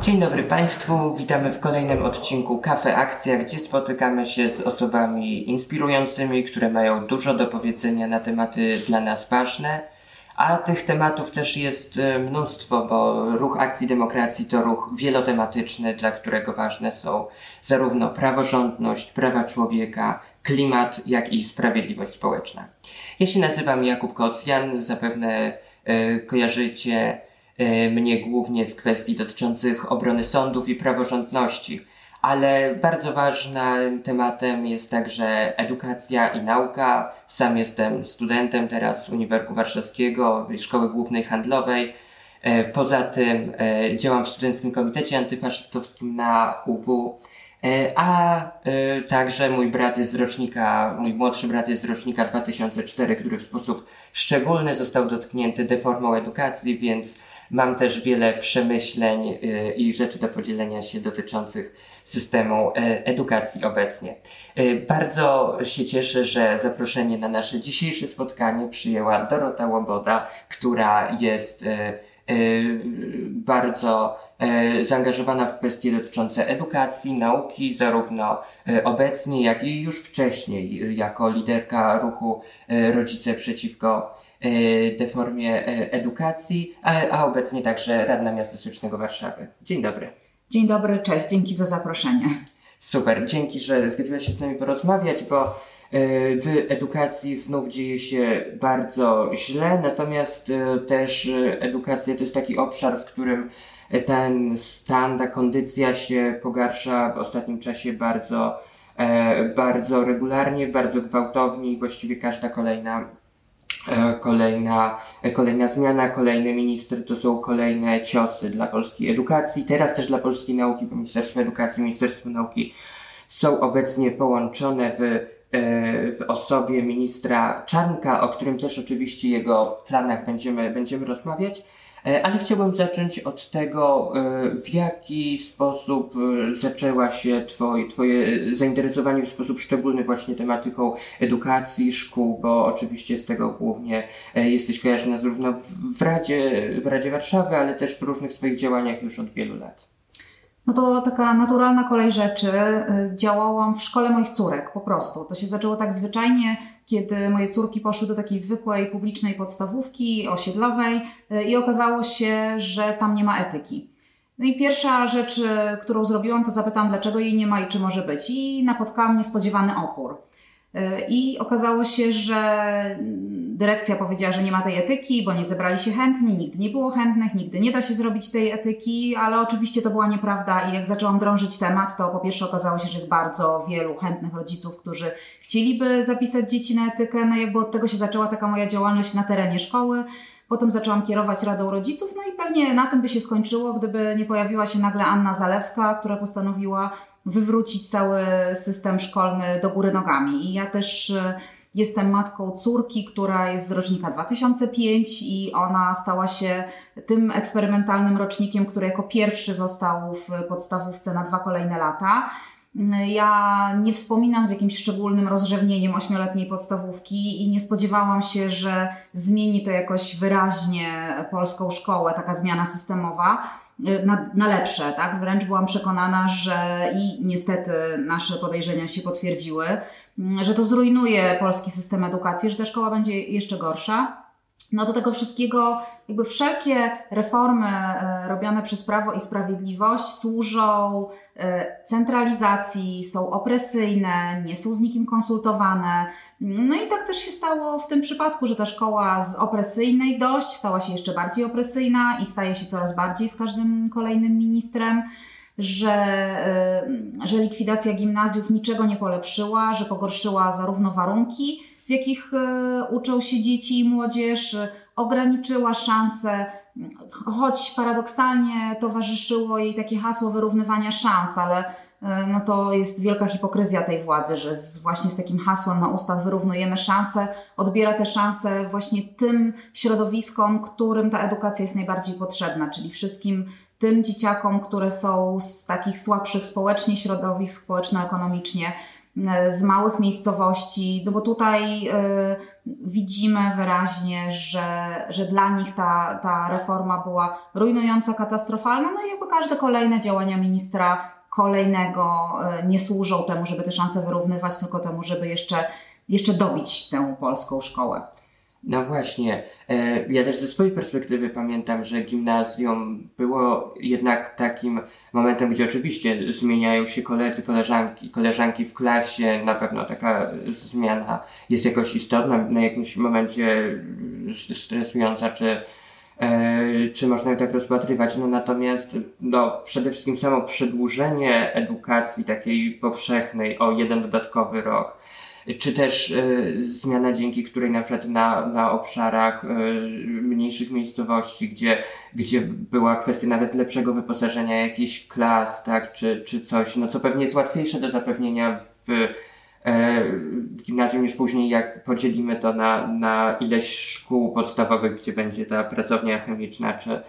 Dzień dobry Państwu, witamy w kolejnym odcinku Kafe Akcja, gdzie spotykamy się z osobami inspirującymi, które mają dużo do powiedzenia na tematy dla nas ważne. A tych tematów też jest e, mnóstwo, bo ruch akcji demokracji to ruch wielotematyczny, dla którego ważne są zarówno praworządność, prawa człowieka, klimat, jak i sprawiedliwość społeczna. Ja się nazywam Jakub Kocjan, zapewne e, kojarzycie mnie głównie z kwestii dotyczących obrony sądów i praworządności ale bardzo ważnym tematem jest także edukacja i nauka. Sam jestem studentem teraz Uniwersytetu Warszawskiego, Szkoły Głównej Handlowej. E, poza tym e, działam w Studenckim Komitecie Antyfaszystowskim na UW, e, a także mój brat jest z rocznika, mój młodszy brat jest z rocznika 2004, który w sposób szczególny został dotknięty deformą edukacji, więc mam też wiele przemyśleń i rzeczy do podzielenia się dotyczących systemu e, edukacji obecnie. E, bardzo się cieszę, że zaproszenie na nasze dzisiejsze spotkanie przyjęła Dorota Łoboda, która jest e, bardzo zaangażowana w kwestie dotyczące edukacji, nauki, zarówno obecnie, jak i już wcześniej, jako liderka ruchu Rodzice Przeciwko Deformie Edukacji, a, obecnie także Radna Miasta Stołecznego Warszawy. Dzień dobry. Dzień dobry, cześć, dzięki za zaproszenie. Super, dzięki, że zgodziłaś się z nami porozmawiać, bo e, w edukacji znów dzieje się bardzo źle, natomiast e, też edukacja to jest taki obszar, w którym ten stan, ta kondycja się pogarsza w ostatnim czasie bardzo, e, bardzo regularnie, bardzo gwałtownie i właściwie każda kolejna E, kolejna, e, kolejna zmiana, kolejny minister to są kolejne ciosy dla polskiej edukacji, teraz też dla polskiej nauki, bo Ministerstwo Edukacji, Ministerstwo Nauki są obecnie połączone w, w osobie ministra Czarnka, o którym też oczywiście jego planach będziemy, będziemy rozmawiać. E, ale chciałbym zacząć od tego, e, w jaki sposób e, zaczęła się twoje, twoje zainteresowanie w sposób szczególny właśnie tematyką edukacji, szkół, bo oczywiście z tego głównie jesteś kojarzona zarówno w Radzie, w Radzie Warszawy, ale też w różnych swoich działaniach już od wielu lat. No to taka naturalna kolej rzeczy. Działałam w szkole moich córek, po prostu. To się zaczęło tak zwyczajnie kiedy moje córki poszły do takiej zwykłej publicznej podstawówki osiedlowej y, i okazało się, że tam nie ma etyki. No i pierwsza rzecz, y, którą zrobiłam, to zapytałam, dlaczego jej nie ma i czy może być. I napotkałam niespodziewany opór. Y, I okazało się, że dyrekcja powiedziała, że nie ma tej etyki, bo nie zebrali się chętni, nigdy nie było chętnych, nigdy nie da się zrobić tej etyki, ale oczywiście to była nieprawda i jak zaczęłam drążyć temat, to po pierwsze okazało się, że jest bardzo wielu chętnych rodziców, którzy chcieliby zapisać dzieci na etykę, no jakby od tego się zaczęła taka moja działalność na terenie szkoły. Potem zaczęłam kierować Radą Rodziców, no i pewnie na tym by się skończyło, gdyby nie pojawiła się nagle Anna Zalewska, która postanowiła wywrócić cały system szkolny do góry nogami. I ja też Jestem matką córki, która jest z rocznika 2005 i ona stała się tym eksperymentalnym rocznikiem, który jako pierwszy został w podstawówce na dwa kolejne lata. Ja nie wspominam z jakimś szczególnym rozrzewnieniem ośmioletniej podstawówki i nie spodziewałam się, że zmieni to jakoś wyraźnie polską szkołę, taka zmiana systemowa. Na, na, lepsze, tak? Wręcz byłam przekonana, że i niestety nasze podejrzenia się potwierdziły, Mm, że to zrujnuje polski system edukacji, że ta szkoła będzie jeszcze gorsza. No do tego wszystkiego, jakby wszelkie reformy e, robione przez Prawo i Sprawiedliwość służą e, centralizacji, są opresyjne, nie są z nikim konsultowane. No i tak też się stało w tym przypadku, że ta szkoła z opresyjnej dość stała się jeszcze bardziej opresyjna i staje się coraz bardziej z każdym kolejnym ministrem że, y, że likwidacja gimnazjów niczego nie polepszyła, że pogorszyła zarówno warunki, w jakich y, uczą się dzieci i młodzież, ograniczyła szanse, choć paradoksalnie towarzyszyło jej takie hasło wyrównywania szans, ale no to jest wielka hipokryzja tej władzy, że z, właśnie z takim hasłem na ustach wyrównujemy szanse, odbiera te szanse właśnie tym środowiskom, którym ta edukacja jest najbardziej potrzebna, czyli wszystkim tym dzieciakom, które są z takich słabszych społecznie środowisk, społeczno-ekonomicznie, e, z małych miejscowości, no bo tutaj e, widzimy wyraźnie, że, że dla nich ta, ta reforma była rujnująca, katastrofalna, no i jakby każde kolejne działania ministra kolejnego e, nie służą temu, żeby te szanse wyrównywać, tylko temu, żeby jeszcze, jeszcze dobić tę polską szkołę. No właśnie, e, ja też ze swojej perspektywy pamiętam, że gimnazjum było jednak takim momentem, gdzie oczywiście zmieniają się koledzy, koleżanki, koleżanki w klasie, na pewno taka zmiana jest jakoś istotna, na jakimś momencie stresująca, czy, czy można ją tak rozpatrywać. No natomiast no, przede wszystkim samo przedłużenie edukacji takiej powszechnej o jeden dodatkowy rok, czy też y, zmiana, dzięki której na przykład na, na obszarach y, mniejszych miejscowości, gdzie, gdzie była kwestia nawet lepszego wyposażenia jakichś klas, tak, czy, czy coś, no co pewnie jest łatwiejsze do zapewnienia w, w gimnazjum niż później, jak podzielimy to na, na ileś szkół podstawowych, gdzie będzie ta pracownia chemiczna, czy,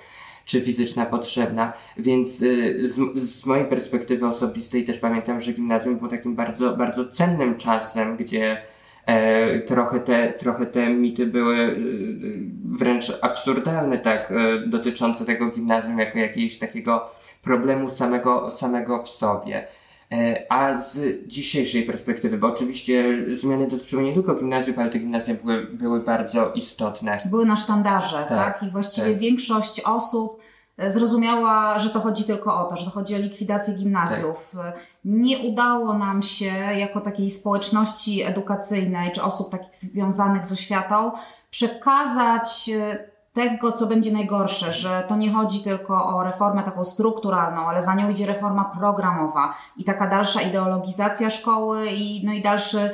czy fizyczna potrzebna, więc y, z, z mojej perspektywy osobistej też pamiętam, że gimnazjum było takim bardzo, bardzo cennym czasem, gdzie e, trochę, te, trochę te mity były e, wręcz absurdalne, tak, e, dotyczące tego gimnazjum jako jakiegoś takiego problemu samego, samego w sobie. E, a z dzisiejszej perspektywy, bo oczywiście zmiany dotyczyły nie tylko gimnazjów, ale te gimnazja były, były bardzo istotne. Były na sztandarze, tak? Tak, I właściwie tak. większość osób e, zrozumiała, że to chodzi tylko o to, że to chodzi o likwidację gimnazjów. Tak. Nie udało nam się jako takiej społeczności edukacyjnej, czy osób takich związanych z oświatą, przekazać tego, co będzie najgorsze, że to nie chodzi tylko o reformę taką strukturalną, ale za nią idzie reforma programowa i taka dalsza ideologizacja szkoły i, no i dalszy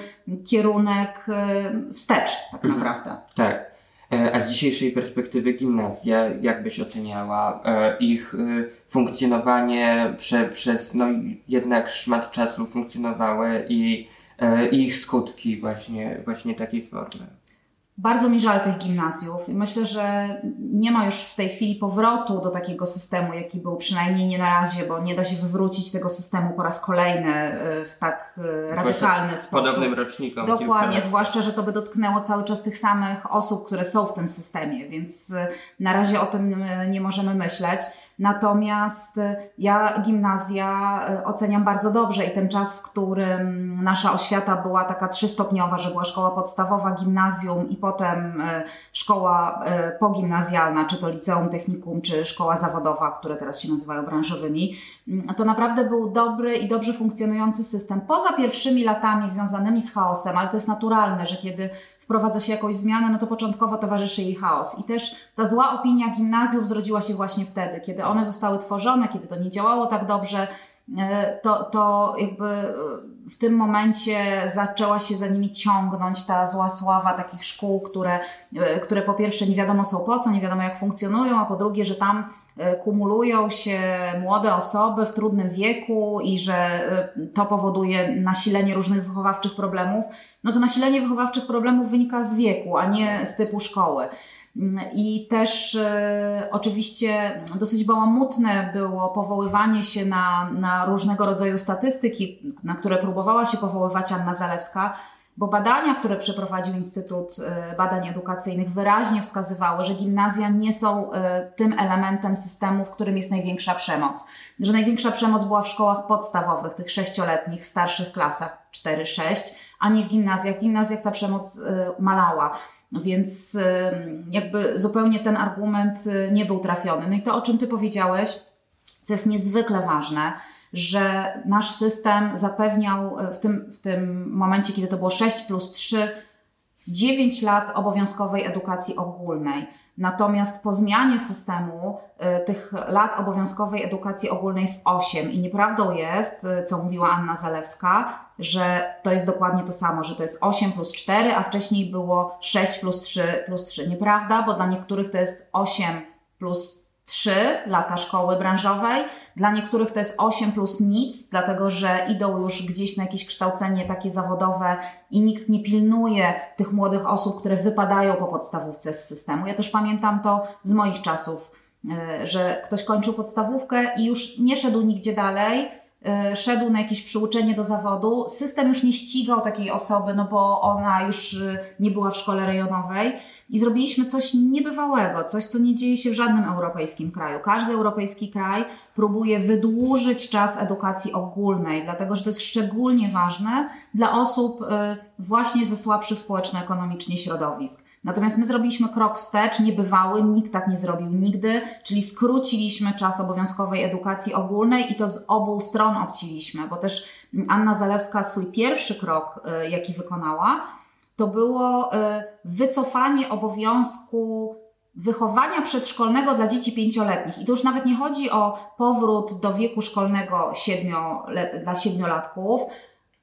kierunek e, wstecz tak Mhm. naprawdę. Tak. E, A z dzisiejszej perspektywy gimnazja, jak byś oceniała e, ich e, funkcjonowanie prze, przez, no jednak szmat czasu funkcjonowały i, e, i ich skutki właśnie, właśnie takiej formy? Bardzo mi żal tych gimnazjów i myślę, że nie ma już w tej chwili powrotu do takiego systemu, jaki był, przynajmniej nie na razie, bo nie da się wywrócić tego systemu po raz kolejny e, w tak e, radykalny sposób. Podobnym rocznikom. Dokładnie, zwłaszcza, że to by dotknęło cały czas tych samych osób, które są w tym systemie, więc y, na razie o tym y, nie możemy myśleć. Natomiast y, ja gimnazja y, oceniam bardzo dobrze i ten czas, w którym nasza oświata była taka trzystopniowa, że była szkoła podstawowa, gimnazjum i potem y, szkoła pogimnazjalna, czy to liceum, technikum, czy szkoła zawodowa, które teraz się nazywają branżowymi, Mm, to naprawdę był dobry i dobrze funkcjonujący system. Poza pierwszymi latami związanymi z chaosem, ale to jest naturalne, że kiedy wprowadza się jakąś zmianę, no to początkowo towarzyszy jej chaos. I też ta zła opinia gimnazjów zrodziła się właśnie wtedy, kiedy one zostały tworzone, kiedy to nie działało tak dobrze, e, to, to jakby e, w tym momencie zaczęła się za nimi ciągnąć ta zła sława takich szkół, które, e, które po pierwsze nie wiadomo są po co, nie wiadomo jak funkcjonują, a po drugie, że tam kumulują się młode osoby w trudnym wieku i że e, to powoduje nasilenie różnych wychowawczych problemów, no to nasilenie wychowawczych problemów wynika z wieku, a nie z typu szkoły. Mm, I też e, oczywiście dosyć bałamutne było powoływanie się na, na różnego rodzaju statystyki, na które próbowała się powoływać Anna Zalewska, bo badania, które przeprowadził Instytut e, Badań Edukacyjnych, wyraźnie wskazywały, że gimnazja nie są e, tym elementem systemu, w którym jest największa przemoc. Że największa przemoc była w szkołach podstawowych, tych sześcioletnich, starszych klasach 4-6, a nie w gimnazjach. W gimnazjach ta przemoc e, malała. Więc y, jakby zupełnie ten argument y, nie był trafiony. No i to, o czym Ty powiedziałeś, co jest niezwykle ważne, że nasz system zapewniał y, w tym, w tym momencie, kiedy to było 6 plus 3, 9 lat obowiązkowej edukacji ogólnej. Natomiast po zmianie systemu y, tych lat obowiązkowej edukacji ogólnej jest 8 i nieprawdą jest, y, co mówiła Anna Zalewska, że to jest dokładnie to samo, że to jest 8 plus 4, a wcześniej było 6 plus 3 plus 3. Nieprawda, bo dla niektórych to jest 8 plus 3 lata szkoły branżowej, dla niektórych to jest 8 plus nic, dlatego że idą już gdzieś na jakieś kształcenie takie zawodowe i nikt nie pilnuje tych młodych osób, które wypadają po podstawówce z systemu. Ja też pamiętam to z moich czasów, y, że ktoś kończył podstawówkę i już nie szedł nigdzie dalej, y, szedł na jakieś przyuczenie do zawodu, system już nie ścigał takiej osoby, no bo ona już y, nie była w szkole rejonowej. I zrobiliśmy coś niebywałego, coś, co nie dzieje się w żadnym europejskim kraju. Każdy europejski kraj próbuje wydłużyć czas edukacji ogólnej, dlatego że to jest szczególnie ważne dla osób y, właśnie ze słabszych społeczno-ekonomicznie środowisk. Natomiast my zrobiliśmy krok wstecz, niebywały, nikt tak nie zrobił nigdy, czyli skróciliśmy czas obowiązkowej edukacji ogólnej i to z obu stron obciliśmy, bo też Anna Zalewska swój pierwszy krok, y, jaki wykonała, to było y, wycofanie obowiązku wychowania przedszkolnego dla dzieci pięcioletnich. I to już nawet nie chodzi o powrót do wieku szkolnego siedmiu, dla siedmiolatków,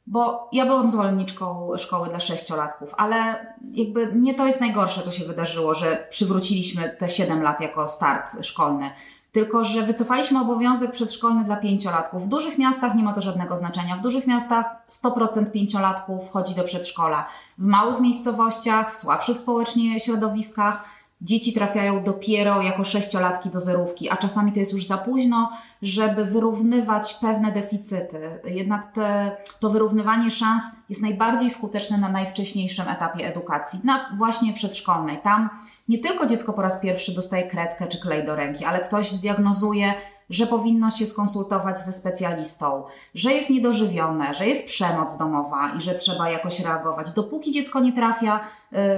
bo ja byłam zwolenniczką szkoły dla sześciolatków, ale jakby nie to jest najgorsze, co się wydarzyło, że przywróciliśmy te siedem lat jako start szkolny. Tylko, że wycofaliśmy obowiązek przedszkolny dla pięciolatków. W dużych miastach nie ma to żadnego znaczenia. W dużych miastach 100% pięciolatków wchodzi do przedszkola. W małych miejscowościach, w słabszych społecznie środowiskach dzieci trafiają dopiero jako sześciolatki do zerówki, a czasami to jest już za późno, żeby wyrównywać pewne deficyty. Jednak te, to wyrównywanie szans jest najbardziej skuteczne na najwcześniejszym etapie edukacji, na właśnie przedszkolnej. Tam nie tylko dziecko po raz pierwszy dostaje kredkę czy klej do ręki, ale ktoś zdiagnozuje, że powinno się skonsultować ze specjalistą, że jest niedożywione, że jest przemoc domowa i że trzeba jakoś reagować. Dopóki dziecko nie trafia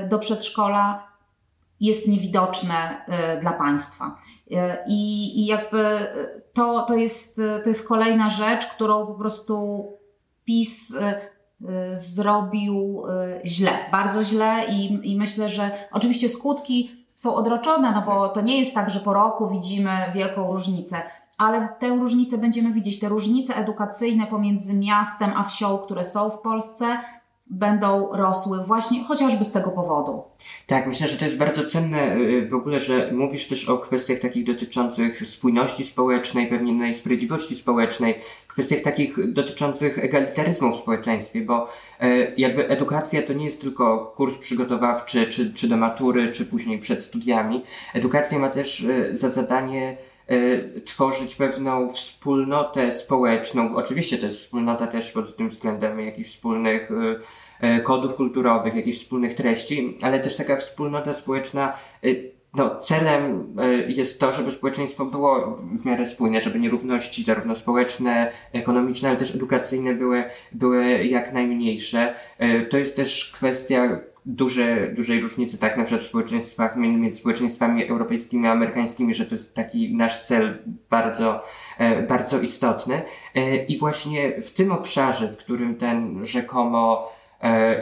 y, do przedszkola, jest niewidoczne y, dla państwa. Y, I, jakby to, to, jest, to jest kolejna rzecz, którą po prostu PiS zrobił źle, bardzo źle i, i myślę, że oczywiście skutki są odroczone, no bo to nie jest tak, że po roku widzimy wielką różnicę, ale tę różnicę będziemy widzieć, te różnice edukacyjne pomiędzy miastem a wsią, które są w Polsce, będą rosły właśnie chociażby z tego powodu. Tak, myślę, że to jest bardzo cenne y, w ogóle, że mówisz też o kwestiach takich dotyczących spójności społecznej, pewnej sprawiedliwości społecznej, kwestiach takich dotyczących egalitaryzmu w społeczeństwie, bo e, jakby edukacja to nie jest tylko kurs przygotowawczy, czy, czy do matury, czy później przed studiami. Edukacja ma też za zadanie tworzyć pewną wspólnotę społeczną. Oczywiście to jest wspólnota też pod tym względem jakichś wspólnych kodów kulturowych, jakichś wspólnych treści, ale też taka wspólnota społeczna no, celem jest to, żeby społeczeństwo było w miarę spójne, żeby nierówności zarówno społeczne, ekonomiczne, ale też edukacyjne były, były jak najmniejsze. To jest też kwestia duże, dużej różnicy, tak, na przykład w społeczeństwach, między społeczeństwami europejskimi a amerykańskimi, że to jest taki nasz cel bardzo, e, bardzo istotny. I właśnie w tym obszarze, w którym ten rzekomo E,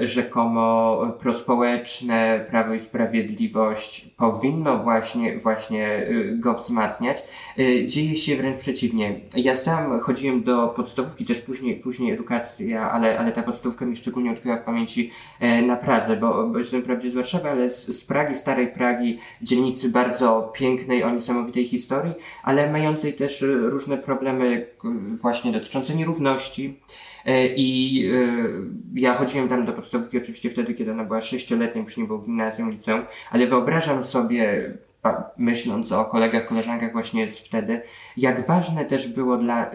rzekomo prospołeczne Prawo i Sprawiedliwość powinno właśnie, właśnie y, go wzmacniać, y, dzieje się wręcz przeciwnie. Ja sam chodziłem do podstawówki, też później, później edukacja, ale, ale ta podstawówka mi szczególnie utkwiła w pamięci e, na Pradze, bo, bo jestem wprawdzie z Warszawy, ale z, z Pragi, starej Pragi, dzielnicy bardzo pięknej, o niesamowitej historii, ale mającej też różne problemy właśnie dotyczące nierówności, E, I e, ja chodziłem tam do podstawówki oczywiście wtedy, kiedy ona była sześcioletnia, nie było gimnazjum, liceum, ale wyobrażam sobie, myśląc o kolegach, koleżankach właśnie z wtedy, jak ważne też było dla,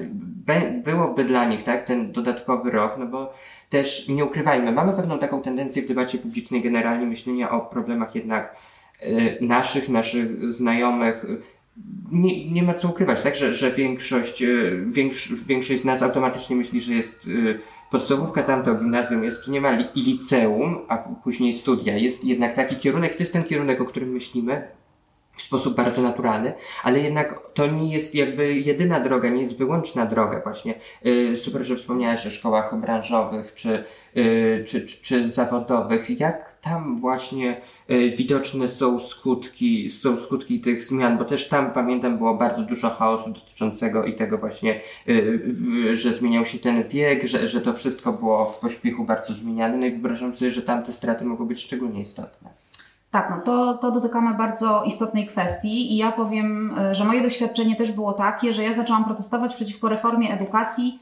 byłoby dla nich, tak, ten dodatkowy rok, no bo też nie ukrywajmy, mamy pewną taką tendencję w debacie publicznej generalnie myślenia o problemach jednak e, naszych, naszych znajomych, nie, nie ma co ukrywać, tak, że, że większość, e, większość, większość z nas automatycznie myśli, że jest e, podstawówka, tamto gimnazjum jest, czy nie ma li, liceum, a później studia. Jest jednak taki kierunek, to jest ten kierunek, o którym myślimy w sposób bardzo naturalny, ale jednak to nie jest jakby jedyna droga, nie jest wyłączna droga właśnie. E, super, że wspomniałeś o szkołach branżowych czy, czy, czy, czy zawodowych. Jak tam właśnie e, widoczne są skutki, są skutki tych zmian, bo też tam pamiętam było bardzo dużo chaosu dotyczącego i tego właśnie, że zmieniał się ten wiek, że, że to wszystko było w pośpiechu bardzo zmieniane, no i wyobrażam sobie, że tam te straty mogą być szczególnie istotne. Tak, no to, to dotykamy bardzo istotnej kwestii i ja powiem, e, że moje doświadczenie też było takie, że ja zaczęłam protestować przeciwko reformie edukacji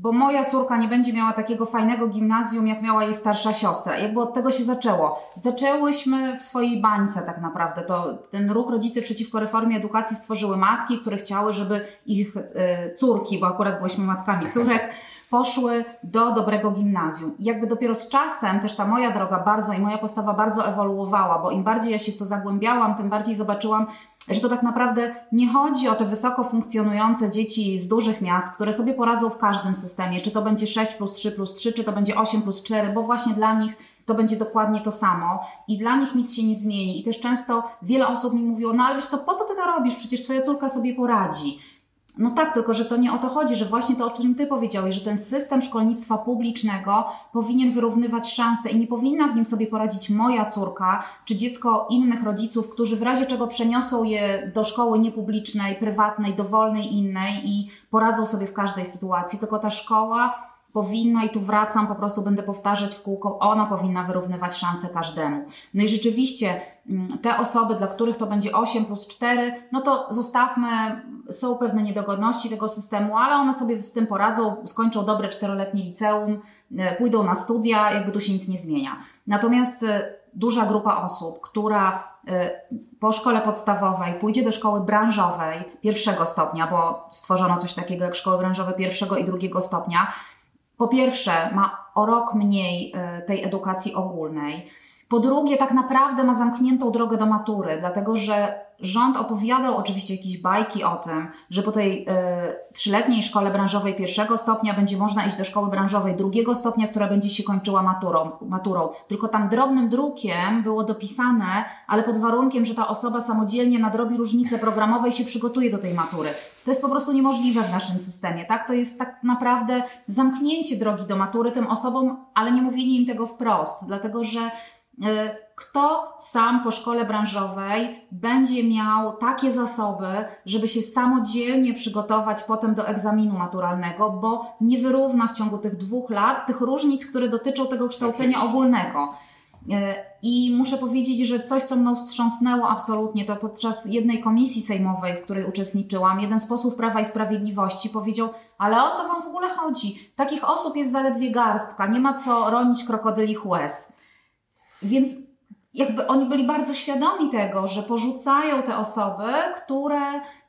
bo moja córka nie będzie miała takiego fajnego gimnazjum, jak miała jej starsza siostra. Jakby od tego się zaczęło. Zaczęłyśmy w swojej bańce tak naprawdę. To ten ruch Rodzice Przeciwko Reformie Edukacji stworzyły matki, które chciały, żeby ich e, córki, bo akurat byliśmy matkami córek, poszły do dobrego gimnazjum. I jakby dopiero z czasem też ta moja droga bardzo i moja postawa bardzo ewoluowała, bo im bardziej ja się w to zagłębiałam, tym bardziej zobaczyłam, że to tak naprawdę nie chodzi o te wysoko funkcjonujące dzieci z dużych miast, które sobie poradzą w każdym systemie, czy to będzie 6 plus 3 plus 3, czy to będzie 8 plus 4, bo właśnie dla nich to będzie dokładnie to samo i dla nich nic się nie zmieni. I też często wiele osób mi mówiło, no ale wiesz co, po co ty to robisz? Przecież twoja córka sobie poradzi. No tak, tylko że to nie o to chodzi, że właśnie to, o czym Ty powiedziałeś, że ten system szkolnictwa publicznego powinien wyrównywać szanse i nie powinna w nim sobie poradzić moja córka czy dziecko innych rodziców, którzy w razie czego przeniosą je do szkoły niepublicznej, prywatnej, dowolnej innej i poradzą sobie w każdej sytuacji, tylko ta szkoła powinna, i tu wracam, po prostu będę powtarzać w kółko, ona powinna wyrównywać szanse każdemu. No i rzeczywiście te osoby, dla których to będzie 8 plus 4, no to zostawmy, są pewne niedogodności tego systemu, ale one sobie z tym poradzą, skończą dobre czteroletnie liceum, e, pójdą na studia, jakby tu się nic nie zmienia. Natomiast e, duża grupa osób, która e, po szkole podstawowej pójdzie do szkoły branżowej pierwszego stopnia, bo stworzono coś takiego jak szkoły branżowe pierwszego i drugiego stopnia, po pierwsze ma o rok mniej tej edukacji ogólnej. Po drugie, tak naprawdę ma zamkniętą drogę do matury, dlatego że rząd opowiadał oczywiście jakieś bajki o tym, że po tej y, trzyletniej szkole branżowej pierwszego stopnia będzie można iść do szkoły branżowej drugiego stopnia, która będzie się kończyła maturą. maturą. Tylko tam drobnym drukiem było dopisane, ale pod warunkiem, że ta osoba samodzielnie nadrobi różnice programowe i się przygotuje do tej matury. To jest po prostu niemożliwe w naszym systemie, tak? To jest tak naprawdę zamknięcie drogi do matury tym osobom, ale nie mówienie im tego wprost, dlatego że E, kto sam po szkole branżowej będzie miał takie zasoby, żeby się samodzielnie przygotować potem do egzaminu maturalnego, bo nie wyrówna w ciągu tych dwóch lat tych różnic, które dotyczą tego kształcenia ogólnego. E, I muszę powiedzieć, że coś, co mną wstrząsnęło absolutnie, to podczas jednej komisji sejmowej, w której uczestniczyłam, jeden z posłów Prawa i Sprawiedliwości powiedział, ale o co wam w ogóle chodzi? Takich osób jest zaledwie garstka, nie ma co ronić krokodylich łez. Więc jakby oni byli bardzo świadomi tego, że porzucają te osoby, które,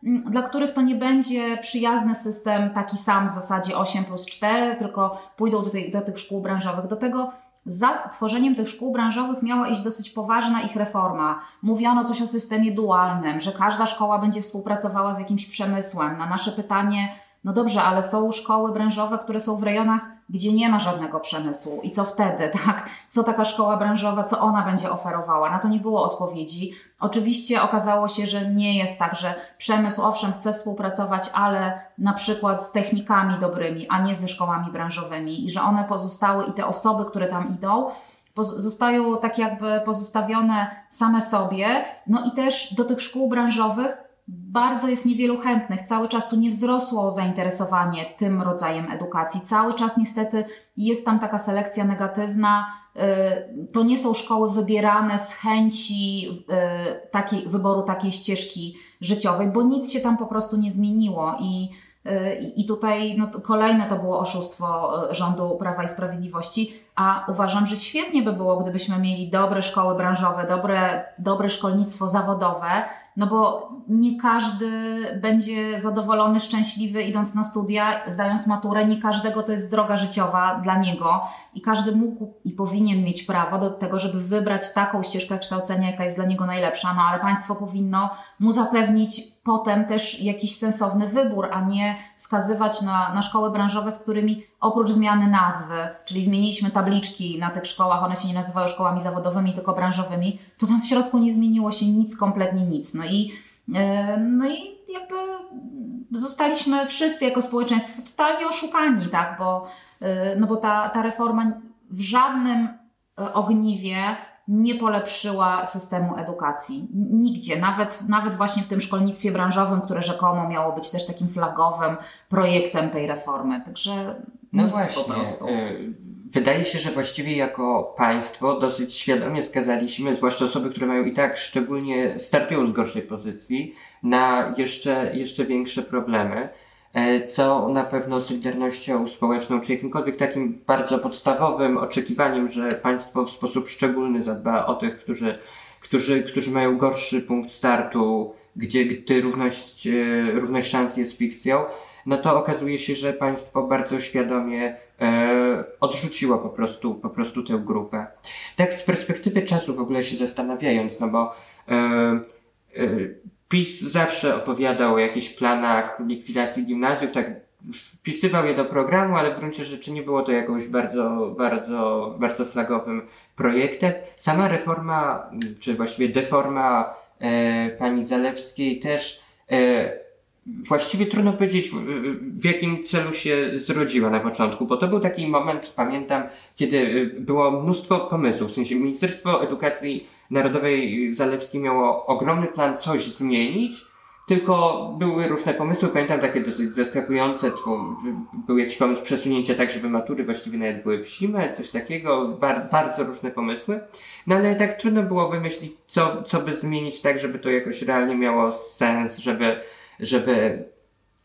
mm, dla których to nie będzie przyjazny system taki sam w zasadzie 8 plus 4, tylko pójdą do, tej, do tych szkół branżowych. Do tego za tworzeniem tych szkół branżowych miała iść dosyć poważna ich reforma. Mówiono coś o systemie dualnym, że każda szkoła będzie współpracowała z jakimś przemysłem. Na nasze pytanie, no dobrze, ale są szkoły branżowe, które są w rejonach gdzie nie ma żadnego przemysłu i co wtedy, tak? Co taka szkoła branżowa, co ona będzie oferowała? Na to nie było odpowiedzi. Oczywiście okazało się, że nie jest tak, że przemysł owszem chce współpracować, ale na przykład z technikami dobrymi, a nie ze szkołami branżowymi i że one pozostały i te osoby, które tam idą, zostają tak jakby pozostawione same sobie. No i też do tych szkół branżowych bardzo jest niewielu chętnych. Cały czas tu nie wzrosło zainteresowanie tym rodzajem edukacji. Cały czas niestety jest tam taka selekcja negatywna. Y, to nie są szkoły wybierane z chęci y, takiej, wyboru takiej ścieżki życiowej, bo nic się tam po prostu nie zmieniło i y, i tutaj no, kolejne to było oszustwo rządu Prawa i Sprawiedliwości, a uważam, że świetnie by było, gdybyśmy mieli dobre szkoły branżowe, dobre, dobre szkolnictwo zawodowe, no bo nie każdy będzie zadowolony, szczęśliwy idąc na studia, zdając maturę. Nie każdego to jest droga życiowa dla niego i każdy mógł i powinien mieć prawo do tego, żeby wybrać taką ścieżkę kształcenia, jaka jest dla niego najlepsza, no ale państwo powinno mu zapewnić potem też jakiś sensowny wybór, a nie skazywać na, na szkoły branżowe, z którymi oprócz zmiany nazwy, czyli zmieniliśmy tabliczki na tych szkołach, one się nie nazywają szkołami zawodowymi, tylko branżowymi, to tam w środku nie zmieniło się nic, kompletnie nic. No i, e, no i jakby zostaliśmy wszyscy jako społeczeństwo totalnie oszukani, tak, bo, e, no bo ta, ta reforma w żadnym e, ogniwie nie polepszyła systemu edukacji. Nigdzie, nawet, nawet właśnie w tym szkolnictwie branżowym, które rzekomo miało być też takim flagowym projektem tej reformy. Także no nic właśnie, po prostu. Y, wydaje się, że właściwie jako państwo dosyć świadomie skazaliśmy, zwłaszcza osoby, które mają i tak szczególnie startują z gorszej pozycji, na jeszcze, jeszcze większe problemy. E, co na pewno Solidarnością Społeczną, czy jakimkolwiek takim bardzo podstawowym oczekiwaniem, że państwo w sposób szczególny zadba o tych, którzy, którzy, którzy mają gorszy punkt startu, gdzie, gdy równość, e, równość szans jest fikcją, no to okazuje się, że państwo bardzo świadomie e, odrzuciło po prostu, po prostu tę grupę. Tak z perspektywy czasu w ogóle się zastanawiając, no bo e, e, PiS zawsze opowiadał o jakichś planach likwidacji gimnazjów, tak wpisywał je do programu, ale w gruncie rzeczy nie było to jakąś bardzo, bardzo, bardzo flagowym projektem. Sama reforma, czy właściwie deforma e, pani Zalewskiej też e, właściwie trudno powiedzieć, w, jakim celu się zrodziła na początku, bo to był taki moment, pamiętam, kiedy y, było mnóstwo pomysłów. W sensie Ministerstwo Edukacji Narodowej Zalewskiej miało ogromny plan coś zmienić, tylko były różne pomysły, pamiętam takie dosyć zaskakujące, to był jakiś pomysł przesunięcia tak, żeby matury właściwie nawet były w zimę, coś takiego, bar bardzo różne pomysły. No ale tak trudno było wymyślić, co, co by zmienić tak, żeby to jakoś realnie miało sens, żeby żeby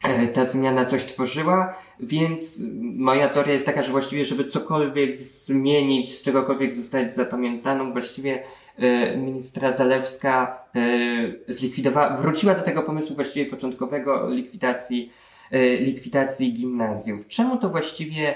e, ta zmiana coś tworzyła, więc moja teoria jest taka, że właściwie, żeby cokolwiek zmienić, z czegokolwiek zostać zapamiętaną, właściwie e, ministra Zalewska e, zlikwidowała, wróciła do tego pomysłu właściwie początkowego likwidacji, likwidacji gimnazjów. Czemu to właściwie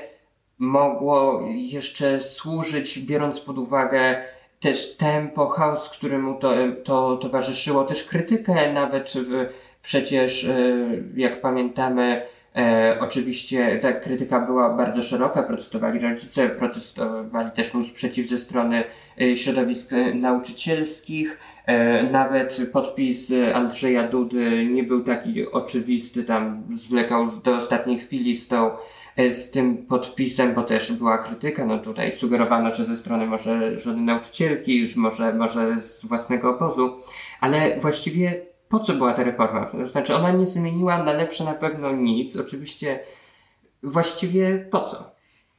mogło jeszcze służyć, biorąc pod uwagę też tempo, chaos, któremu to, to towarzyszyło, też krytykę nawet w, Przecież, e, jak pamiętamy, E, oczywiście ta krytyka była bardzo szeroka, protestowali rodzice, protestowali też był sprzeciw ze strony e, środowisk nauczycielskich. Nawet podpis Andrzeja Dudy nie był taki oczywisty, tam zwlekał do ostatniej chwili z tą z tym podpisem, bo też była krytyka, no tutaj sugerowano, że ze strony może żony nauczycielki, może, może z własnego obozu, ale właściwie po co była ta reforma? To znaczy, ona nie zmieniła na lepsze na pewno nic. Oczywiście, właściwie po co?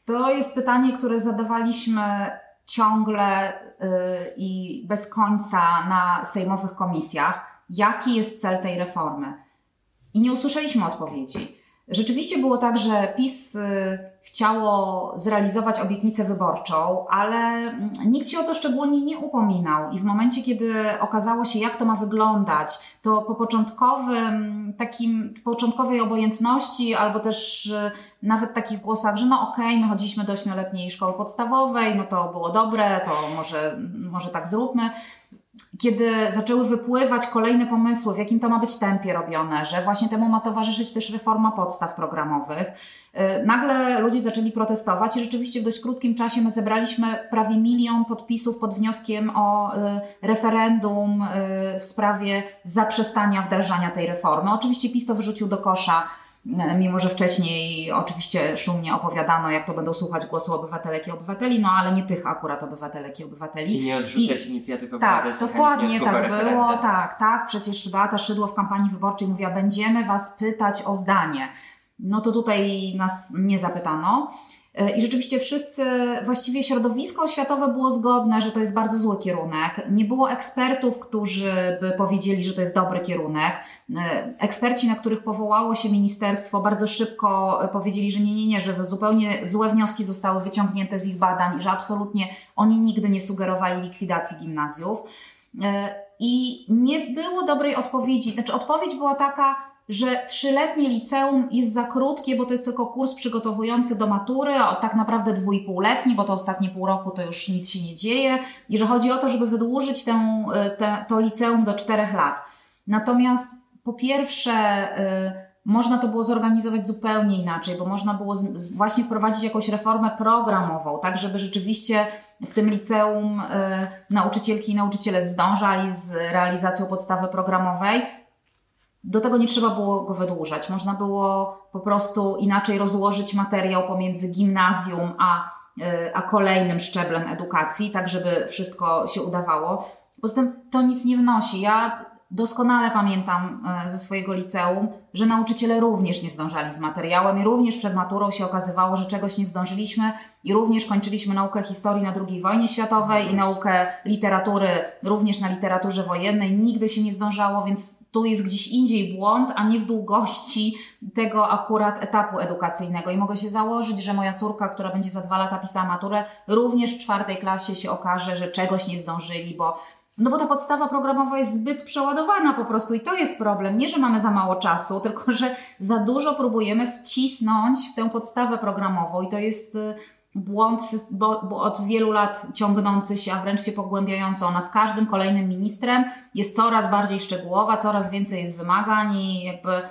To jest pytanie, które zadawaliśmy ciągle yy, i bez końca na sejmowych komisjach. Jaki jest cel tej reformy? I nie usłyszeliśmy odpowiedzi. Rzeczywiście było tak, że PiS y, chciało zrealizować obietnicę wyborczą, ale mm, nikt się o to szczególnie nie upominał. I w momencie, kiedy okazało się, jak to ma wyglądać, to po początkowym, takim początkowej obojętności, albo też y, nawet takich głosach, że no okej, okay, my chodziliśmy do ośmioletniej szkoły podstawowej, no to było dobre, to może, może tak zróbmy kiedy zaczęły wypływać kolejne pomysły, w jakim to ma być tempie robione, że właśnie temu ma towarzyszyć też reforma podstaw programowych, nagle ludzie zaczęli protestować i rzeczywiście w dość krótkim czasie my zebraliśmy prawie milion podpisów pod wnioskiem o y, referendum y, w sprawie zaprzestania wdrażania tej reformy. Oczywiście PiS to wyrzucił do kosza mimo że wcześniej oczywiście szumnie opowiadano, jak to będą słuchać głosu obywatelek i obywateli, no ale nie tych akurat obywatelek i obywateli. I nie odrzucać I, inicjatywy Tak, dokładnie tak było, tak, tak. Przecież Beata Szydło w kampanii wyborczej mówiła, będziemy Was pytać o zdanie. No to tutaj nas nie zapytano. E, I rzeczywiście wszyscy, właściwie środowisko oświatowe było zgodne, że to jest bardzo zły kierunek. Nie było ekspertów, którzy by powiedzieli, że to jest dobry kierunek. E, eksperci, na których powołało się ministerstwo, bardzo szybko powiedzieli, że nie, nie, nie, że zupełnie złe wnioski zostały wyciągnięte z ich badań, że absolutnie oni nigdy nie sugerowali likwidacji gimnazjów. E, I nie było dobrej odpowiedzi. Znaczy, odpowiedź była taka, że trzyletnie liceum jest za krótkie, bo to jest tylko kurs przygotowujący do matury, a tak naprawdę dwójpółletni, bo to ostatnie pół roku to już nic się nie dzieje i że chodzi o to, żeby wydłużyć tę, te, to liceum do czterech lat. Natomiast po pierwsze, y, można to było zorganizować zupełnie inaczej, bo można było z, z właśnie wprowadzić jakąś reformę programową, tak żeby rzeczywiście w tym liceum y, nauczycielki i nauczyciele zdążali z realizacją podstawy programowej, do tego nie trzeba było go wydłużać. Można było po prostu inaczej rozłożyć materiał pomiędzy gimnazjum a, y, a kolejnym szczeblem edukacji, tak żeby wszystko się udawało. Poza tym to nic nie wnosi. Ja doskonale pamiętam e, ze swojego liceum, że nauczyciele również nie zdążali z materiałem i również przed maturą się okazywało, że czegoś nie zdążyliśmy i również kończyliśmy naukę historii na II wojnie światowej i naukę literatury również na literaturze wojennej. Nigdy się nie zdążało, więc tu jest gdzieś indziej błąd, a nie w długości tego akurat etapu edukacyjnego. I mogę się założyć, że moja córka, która będzie za dwa lata pisała maturę, również w czwartej klasie się okaże, że czegoś nie zdążyli, bo no bo ta podstawa programowa jest zbyt przeładowana po prostu i to jest problem. Nie, że mamy za mało czasu, tylko że za dużo próbujemy wcisnąć w tę podstawę programową i to jest y, błąd bo, bo od wielu lat ciągnący się, a wręcz się pogłębiający. Ona z każdym kolejnym ministrem jest coraz bardziej szczegółowa, coraz więcej jest wymagań i jakby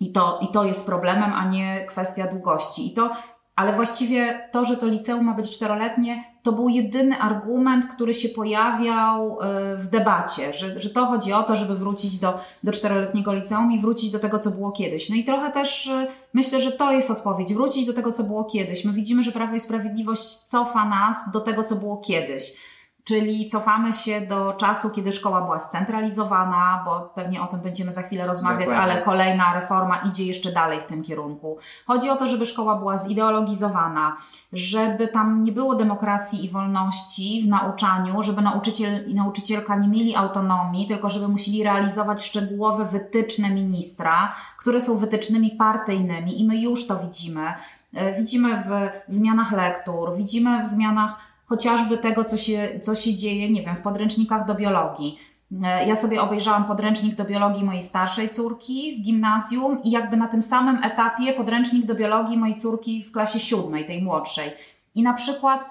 i to, i to jest problemem, a nie kwestia długości. I to ale właściwie to, że to liceum ma być czteroletnie, to był jedyny argument, który się pojawiał e, w debacie, że, że to chodzi o to, żeby wrócić do, do czteroletniego liceum i wrócić do tego, co było kiedyś. No i trochę też e, myślę, że to jest odpowiedź, wrócić do tego, co było kiedyś. My widzimy, że Prawo i Sprawiedliwość cofa nas do tego, co było kiedyś. Czyli cofamy się do czasu, kiedy szkoła była scentralizowana, bo pewnie o tym będziemy za chwilę rozmawiać, Dokładnie. ale kolejna reforma idzie jeszcze dalej w tym kierunku. Chodzi o to, żeby szkoła była zideologizowana, żeby tam nie było demokracji i wolności w nauczaniu, żeby nauczyciel i nauczycielka nie mieli autonomii, tylko żeby musieli realizować szczegółowe wytyczne ministra, które są wytycznymi partyjnymi i my już to widzimy. E, widzimy w zmianach lektur, widzimy w zmianach chociażby tego, co się, co się dzieje, nie wiem, w podręcznikach do biologii. E, ja sobie obejrzałam podręcznik do biologii mojej starszej córki z gimnazjum i jakby na tym samym etapie podręcznik do biologii mojej córki w klasie siódmej, tej młodszej. I na przykład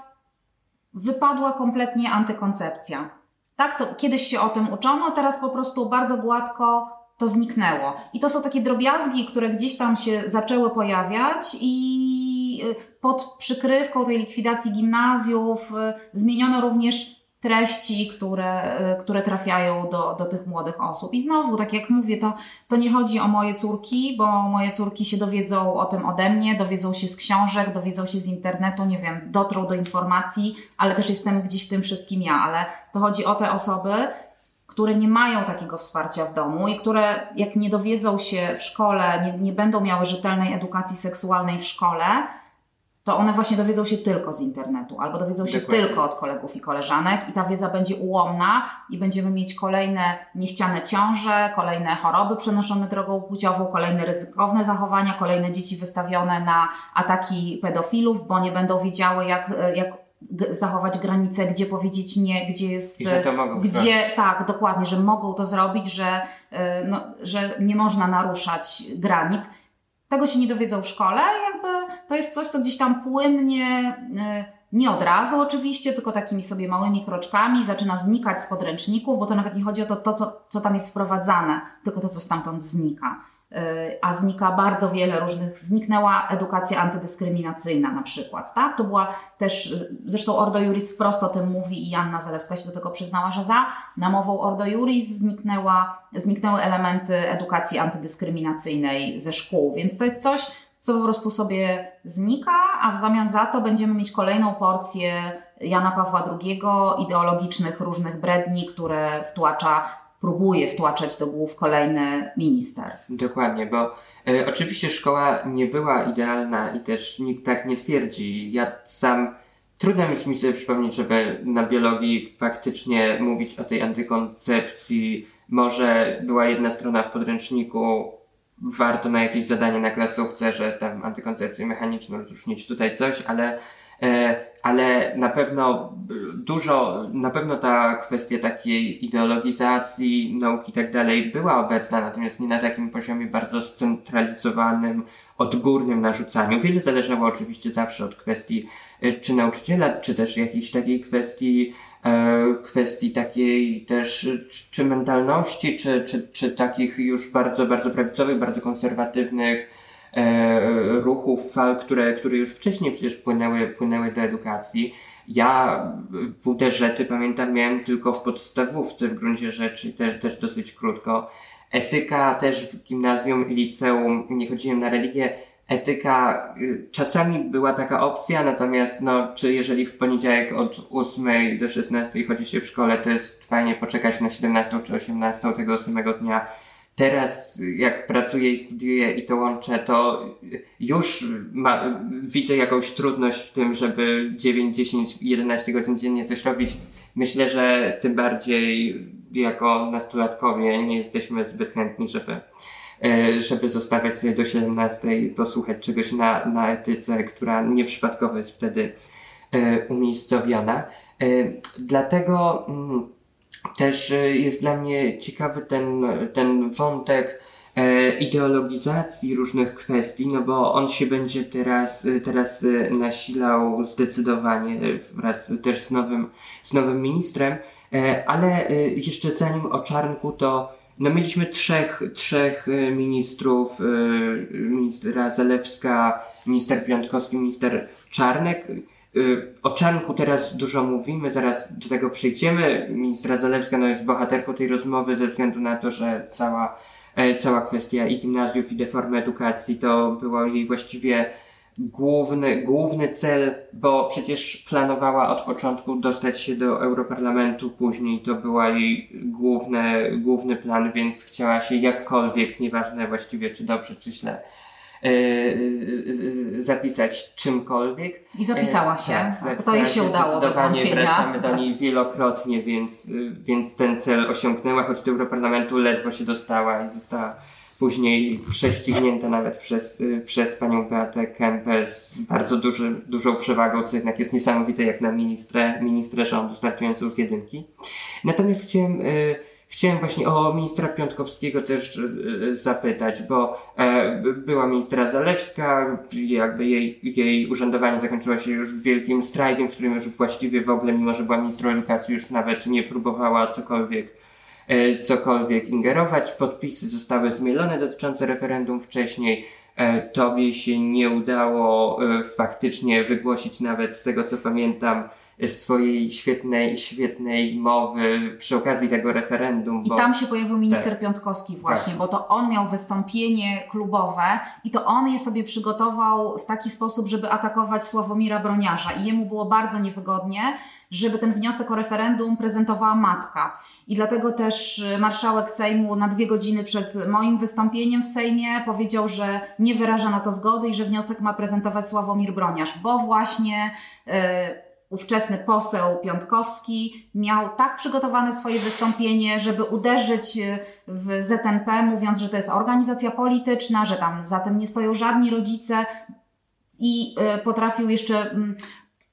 wypadła kompletnie antykoncepcja. Tak, to kiedyś się o tym uczono, teraz po prostu bardzo gładko to zniknęło. I to są takie drobiazgi, które gdzieś tam się zaczęły pojawiać i y, pod przykrywką tej likwidacji gimnazjów y, zmieniono również treści, które, y, które trafiają do, do tych młodych osób. I znowu, tak jak mówię, to, to nie chodzi o moje córki, bo moje córki się dowiedzą o tym ode mnie, dowiedzą się z książek, dowiedzą się z internetu, nie wiem, dotrą do informacji, ale też jestem gdzieś w tym wszystkim ja, ale to chodzi o te osoby, które nie mają takiego wsparcia w domu i które, jak nie dowiedzą się w szkole, nie, nie będą miały rzetelnej edukacji seksualnej w szkole, to one właśnie dowiedzą się tylko z internetu albo dowiedzą się Dokładnie. tylko od kolegów i koleżanek i ta wiedza będzie ułomna i będziemy mieć kolejne niechciane ciąże, kolejne choroby przenoszone drogą płciową, kolejne ryzykowne zachowania, kolejne dzieci wystawione na ataki pedofilów, bo nie będą wiedziały jak, jak zachować granice, gdzie powiedzieć nie, gdzie jest. I że to mogą gdzie, zrobić. tak, dokładnie, że mogą to zrobić, że, y, no, że nie można naruszać granic. Tego się nie dowiedzą w szkole, jakby to jest coś, co gdzieś tam płynnie, y, nie od razu oczywiście, tylko takimi sobie małymi kroczkami zaczyna znikać z podręczników, bo to nawet nie chodzi o to, to co, co tam jest wprowadzane, tylko to, co stamtąd znika. Y, a znika bardzo wiele różnych, zniknęła edukacja antydyskryminacyjna na przykład, tak? To była też, zresztą Ordo Juris wprost o tym mówi i Janna Zalewska się do tego przyznała, że za namową Ordo Juris zniknęła, zniknęły elementy edukacji antydyskryminacyjnej ze szkół, więc to jest coś, co po prostu sobie znika, a w zamian za to będziemy mieć kolejną porcję Jana Pawła II, ideologicznych różnych bredni, które wtłacza próbuje wtłaczać do głów kolejny minister. Dokładnie, bo e, oczywiście szkoła nie była idealna i też nikt tak nie twierdzi. Ja sam trudno jest mi sobie przypomnieć, żeby na biologii faktycznie mówić o tej antykoncepcji. Może była jedna strona w podręczniku, warto na jakieś zadanie na klasówce, że tam antykoncepcję mechaniczną rozróżnić tutaj coś, ale ale na pewno dużo, na pewno ta kwestia takiej ideologizacji nauki i tak dalej była obecna, natomiast nie na takim poziomie bardzo scentralizowanym, odgórnym narzucaniu. Wiele zależało oczywiście zawsze od kwestii e, czy nauczyciela, czy też jakiejś takiej kwestii, e, kwestii takiej też, czy mentalności, czy, czy, czy takich już bardzo, bardzo prawicowych, bardzo konserwatywnych, E, ruchów, fal, które, które już wcześniej przecież płynęły, płynęły do edukacji. Ja WDŻ-ty pamiętam miałem tylko w podstawówce w gruncie rzeczy, też, też dosyć krótko. Etyka też w gimnazjum i liceum, nie chodziłem na religię, etyka y, czasami była taka opcja, natomiast no, czy jeżeli w poniedziałek od 8 do 16 chodzi się w szkole, to jest fajnie poczekać na 17 czy 18 tego samego dnia. Teraz jak pracuję i studiuję i to łączę, to już ma, widzę jakąś trudność w tym, żeby 9, 10, 11 godzin dziennie coś robić. Myślę, że tym bardziej jako nastolatkowie nie jesteśmy zbyt chętni, żeby E, żeby zostawiać sobie do 17 posłuchać czegoś na, na etyce, która nieprzypadkowo jest wtedy e, umiejscowiona. E, dlatego mm, też jest dla mnie ciekawy ten, ten wątek ideologizacji różnych kwestii, no bo on się będzie teraz, teraz nasilał zdecydowanie wraz też z nowym, z nowym ministrem, ale jeszcze zanim o Czarnku, to no mieliśmy trzech, trzech ministrów, ministra Zalewska, minister Piątkowski, minister Czarnek. Y, o Czarnku teraz dużo mówimy, zaraz do tego przejdziemy. Ministra Zalewska no, jest bohaterką tej rozmowy ze względu na to, że cała, e, cała kwestia i gimnazjów, i deformy edukacji to było jej właściwie główny, główny cel, bo przecież planowała od początku dostać się do Europarlamentu, później to była jej główny, główny plan, więc chciała się jakkolwiek, nieważne właściwie czy dobrze, czy źle, zapisać czymkolwiek. I zapisała się. Tak, to jej się udało bez wątpienia. Wracamy do niej wielokrotnie, więc, więc ten cel osiągnęła, choć do Europarlamentu ledwo się dostała i została później prześcignięta nawet przez, y, przez panią Beatę Kempę z bardzo duży, dużą przewagą, co jednak jest niesamowite jak na ministrę, ministrę rządu startującą z jedynki. Natomiast chciałem, y, chciałem właśnie o ministra Piątkowskiego też y, zapytać, bo e, była ministra Zalewska, jakby jej, jej urzędowanie zakończyło się już wielkim strajkiem, w którym już właściwie w ogóle, mimo że była ministrą edukacji, już nawet nie próbowała cokolwiek E, cokolwiek ingerować. Podpisy zostały zmielone dotyczące referendum wcześniej. E, tobie się nie udało e, faktycznie wygłosić nawet z tego co pamiętam swojej świetnej, świetnej mowy przy okazji tego referendum. Bo... I tam się pojawił minister tak. Piątkowski właśnie, bo to on miał wystąpienie klubowe i to on je sobie przygotował w taki sposób, żeby atakować Sławomira Broniarza i jemu było bardzo niewygodnie, żeby ten wniosek o referendum prezentowała matka. I dlatego też marszałek Sejmu na dwie godziny przed moim wystąpieniem w Sejmie powiedział, że nie wyraża na to zgody i że wniosek ma prezentować Sławomir Broniarz, bo właśnie yy, ówczesny poseł Piątkowski miał tak przygotowane swoje wystąpienie, żeby uderzyć e, w ZNP, mówiąc, że to jest organizacja polityczna, że tam za tym nie stoją żadni rodzice i e, potrafił jeszcze mm,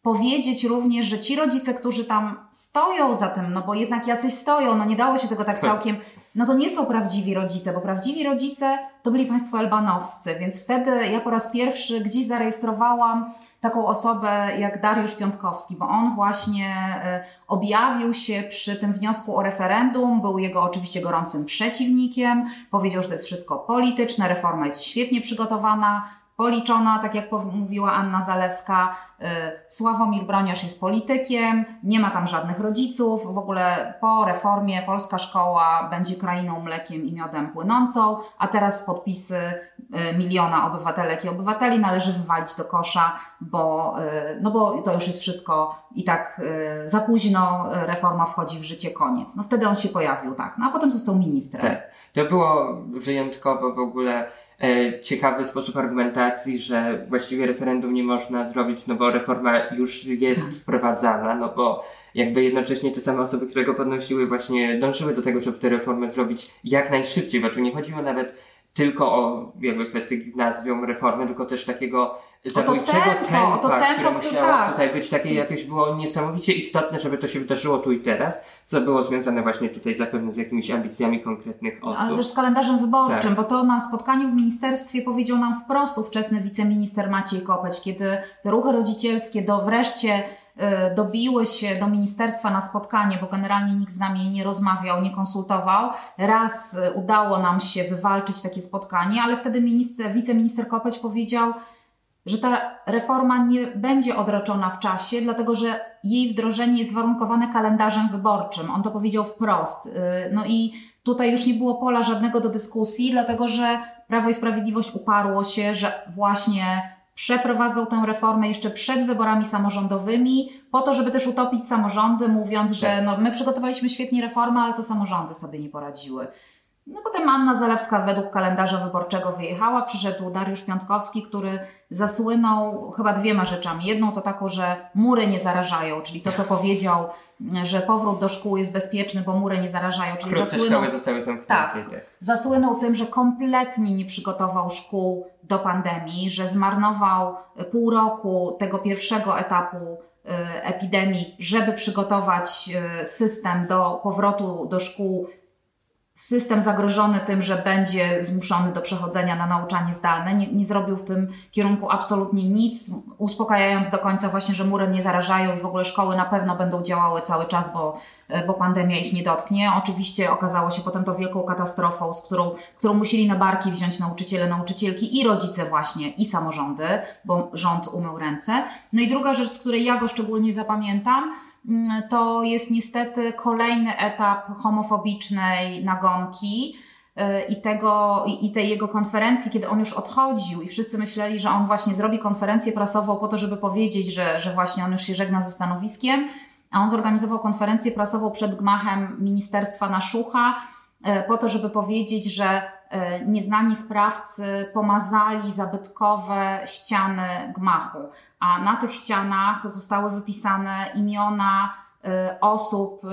powiedzieć również, że ci rodzice, którzy tam stoją za tym, no bo jednak jacyś stoją, no nie dało się tego tak, tak. całkiem, no to nie są prawdziwi rodzice, bo prawdziwi rodzice to byli państwo albanowscy, więc wtedy ja po raz pierwszy gdzieś zarejestrowałam taką osobę jak Dariusz Piątkowski, bo on właśnie e, objawił się przy tym wniosku o referendum, był jego oczywiście gorącym przeciwnikiem, powiedział, że to jest wszystko polityczne, reforma jest świetnie przygotowana, policzona, tak jak mówiła Anna Zalewska. Y, Sławomir Broniarz jest politykiem, nie ma tam żadnych rodziców. W ogóle po reformie polska szkoła będzie krainą mlekiem i miodem płynącą, a teraz podpisy y, miliona obywatelek i obywateli należy wywalić do kosza, bo, y, no bo to już jest wszystko i tak za późno, reforma wchodzi w życie, koniec. No wtedy on się pojawił, tak. No a potem został ministrem. Tak. To było wyjątkowo w ogóle ciekawy sposób argumentacji, że właściwie referendum nie można zrobić, no bo reforma już jest wprowadzana, no bo jakby jednocześnie te same osoby, które go podnosiły właśnie dążyły do tego, żeby tę reformę zrobić jak najszybciej, bo tu nie chodziło nawet tylko o jakby kwestię gimnazjum, reformy, tylko też takiego zabójczego tempo, tempa, to tempo, które musiało tak. tutaj być takie jakieś było niesamowicie istotne, żeby to się wydarzyło tu i teraz, co było związane właśnie tutaj zapewne z jakimiś ambicjami konkretnych osób. Ale też z kalendarzem wyborczym, tak. bo to na spotkaniu w ministerstwie powiedział nam wprost ówczesny wiceminister Maciej Kopeć, kiedy te ruchy rodzicielskie do wreszcie dobiły się do ministerstwa na spotkanie, bo generalnie nikt z nami nie rozmawiał, nie konsultował. Raz y, udało nam się wywalczyć takie spotkanie, ale wtedy minister, wiceminister Kopeć powiedział, że ta reforma nie będzie odroczona w czasie, dlatego że jej wdrożenie jest warunkowane kalendarzem wyborczym. On to powiedział wprost. Y, no i tutaj już nie było pola żadnego do dyskusji, dlatego że Prawo i Sprawiedliwość uparło się, że właśnie przeprowadzą tę reformę jeszcze przed wyborami samorządowymi, po to, żeby też utopić samorządy, mówiąc, że no, my przygotowaliśmy świetnie reformę, ale to samorządy sobie nie poradziły. No potem Anna Zalewska według kalendarza wyborczego wyjechała, przyszedł Dariusz Piątkowski, który zasłynął chyba dwiema rzeczami. Jedną to taką, że mury nie zarażają, czyli to, co powiedział, że powrót do szkół jest bezpieczny, bo mury nie zarażają, czyli Wkrótce zasłynął... szkoły zostały zamknięte. Tak. Zasłynął tym, że kompletnie nie przygotował szkół do pandemii, że zmarnował pół roku tego pierwszego etapu y, epidemii, żeby przygotować y, system do powrotu do szkół system zagrożony tym, że będzie zmuszony do przechodzenia na nauczanie zdalne. Nie, nie, zrobił w tym kierunku absolutnie nic, uspokajając do końca właśnie, że mury nie zarażają i w ogóle szkoły na pewno będą działały cały czas, bo, bo pandemia ich nie dotknie. Oczywiście okazało się potem to wielką katastrofą, z którą, którą musieli na barki wziąć nauczyciele, nauczycielki i rodzice właśnie, i samorządy, bo rząd umył ręce. No i druga rzecz, z której ja go szczególnie zapamiętam, to jest niestety kolejny etap homofobicznej nagonki y, i, tego, i tej jego konferencji, kiedy on już odchodził i wszyscy myśleli, że on właśnie zrobi konferencję prasową po to, żeby powiedzieć, że, że właśnie on już się żegna ze stanowiskiem, a on zorganizował konferencję prasową przed gmachem Ministerstwa na Szucha y, po to, żeby powiedzieć, że y, nieznani sprawcy pomazali zabytkowe ściany gmachu a na tych ścianach zostały wypisane imiona y, osób, y,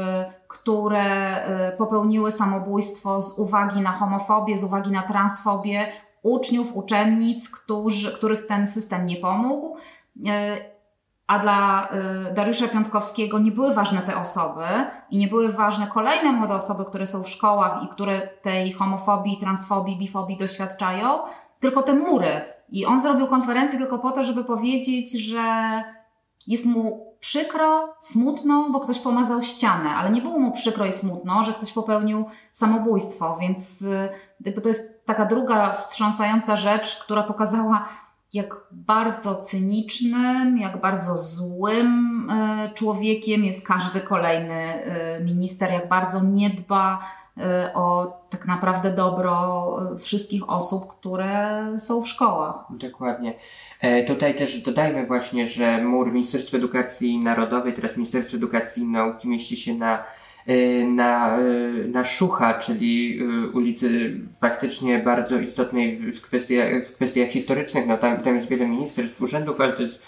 które y, popełniły samobójstwo z uwagi na homofobię, z uwagi na transfobię, uczniów, uczennic, którzy, których ten system nie pomógł. A dla Dariusza Piątkowskiego nie były ważne te osoby i nie były ważne kolejne młode osoby, które są w szkołach i które tej homofobii, transfobii, bifobii doświadczają, tylko te mury, i on zrobił konferencję tylko po to, żeby powiedzieć, że jest mu przykro, smutno, bo ktoś pomazał ścianę, ale nie było mu przykro i smutno, że ktoś popełnił samobójstwo, więc y, jakby to jest taka druga wstrząsająca rzecz, która pokazała, jak bardzo cynicznym, jak bardzo złym y, człowiekiem jest każdy kolejny y, minister, jak bardzo nie dba o tak naprawdę dobro wszystkich osób, które są w szkołach. Dokładnie. E, tutaj też dodajmy właśnie, że mur Ministerstwa Edukacji Narodowej, teraz Ministerstwo Edukacji i Nauki mieści się na e, na, e, na Szucha, czyli ulicy faktycznie bardzo istotnej w kwestiach, w kwestiach historycznych. No tam, tam jest wiele ministerstw, urzędów, ale to jest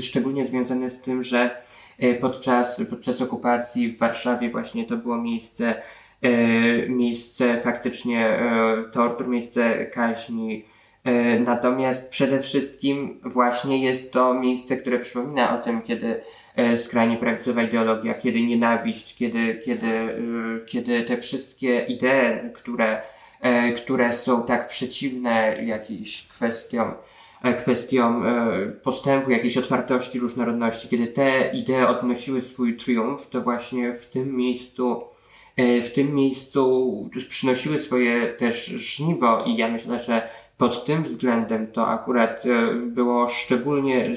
szczególnie związane z tym, że podczas, podczas okupacji w Warszawie właśnie to było miejsce miejsce faktycznie e, tortur, miejsce kaźni. E, natomiast przede wszystkim właśnie jest to miejsce, które przypomina o tym, kiedy skrajnie prawicowa ideologia, kiedy nienawiść, kiedy, kiedy, kiedy te wszystkie idee, które, które są tak przeciwne jakiejś kwestiom, kwestiom postępu, jakiejś otwartości, różnorodności, kiedy te idee odnosiły swój triumf, to właśnie w tym miejscu E, w tym miejscu przynosiły swoje też żniwo i ja myślę, że pod tym względem to akurat e, było szczególnie,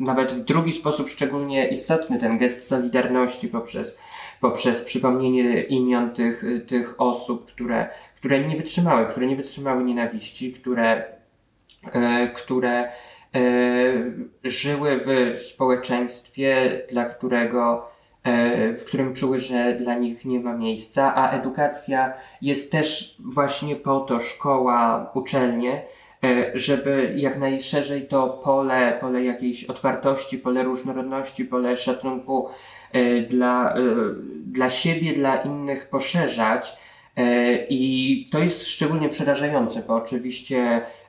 nawet w drugi sposób szczególnie istotny ten gest solidarności poprzez, poprzez przypomnienie imion tych, tych osób, które, które nie wytrzymały, które nie wytrzymały nienawiści, które, e, które żyły w społeczeństwie, dla którego E, w którym czuły, że dla nich nie ma miejsca, a edukacja jest też właśnie po to, szkoła, uczelnie, e, żeby jak najszerzej to pole, pole jakiejś otwartości, pole różnorodności, pole szacunku e, dla, dla siebie, dla innych poszerzać. I to jest szczególnie przerażające, bo oczywiście E,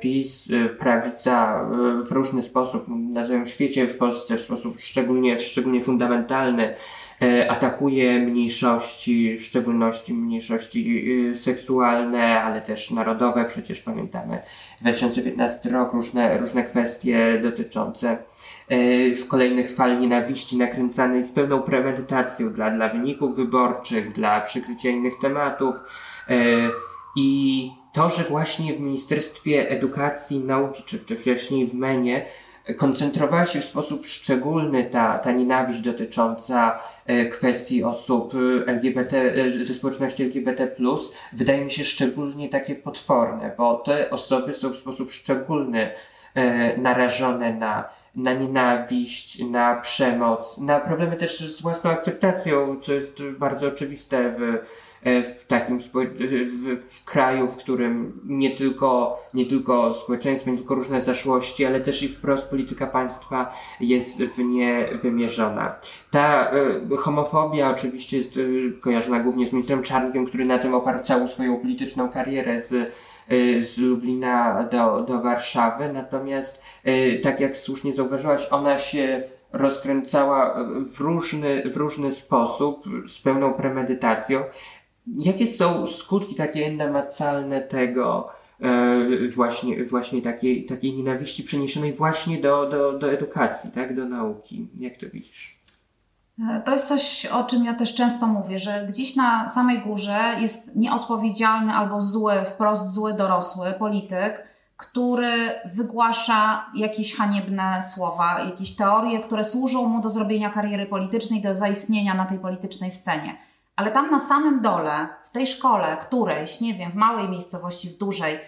PiS, e, prawica e, w różny sposób na całym świecie, w Polsce w sposób szczególnie, szczególnie fundamentalny atakuje mniejszości, w szczególności mniejszości seksualne, ale też narodowe. Przecież pamiętamy 2015 rok, różne, różne kwestie dotyczące w kolejnych fal nienawiści nakręcanej z pełną premedytacją dla, dla wyników wyborczych, dla przykrycia innych tematów. I to, że właśnie w Ministerstwie Edukacji Nauki, czy, czy wcześniej w MENie, koncentrowała się w sposób szczególny ta, ta nienawiść dotycząca e, kwestii osób e, LGBT, e, ze społeczności LGBT, wydaje mi się szczególnie takie potworne, bo te osoby są w sposób szczególny narażone na, na nienawiść, na przemoc, na problemy też z własną akceptacją, co jest bardzo oczywiste w, E, w takim w, w kraju, w którym nie tylko, nie tylko społeczeństwo, nie tylko różne zaszłości, ale też i wprost polityka państwa jest w nie wymierzona. Ta y, homofobia oczywiście jest y, kojarzona głównie z ministrem Czarnkiem, który na tym oparł całą swoją polityczną karierę z z Lublina do, do Warszawy, natomiast tak jak słusznie zauważyłaś, ona się rozkręcała w różny, w różny sposób, z pełną premedytacją. Jakie są skutki takie namacalne tego, właśnie, właśnie takiej, takiej nienawiści przeniesionej właśnie do, do, do edukacji, tak? do nauki? Jak to widzisz? E, to jest coś, o czym ja też często mówię, że gdzieś na samej górze jest nieodpowiedzialny albo zły, wprost zły dorosły polityk, który wygłasza jakieś haniebne słowa, jakieś teorie, które służą mu do zrobienia kariery politycznej, do zaistnienia na tej politycznej scenie. Ale tam na samym dole, w tej szkole, którejś, nie wiem, w małej miejscowości, w dużej,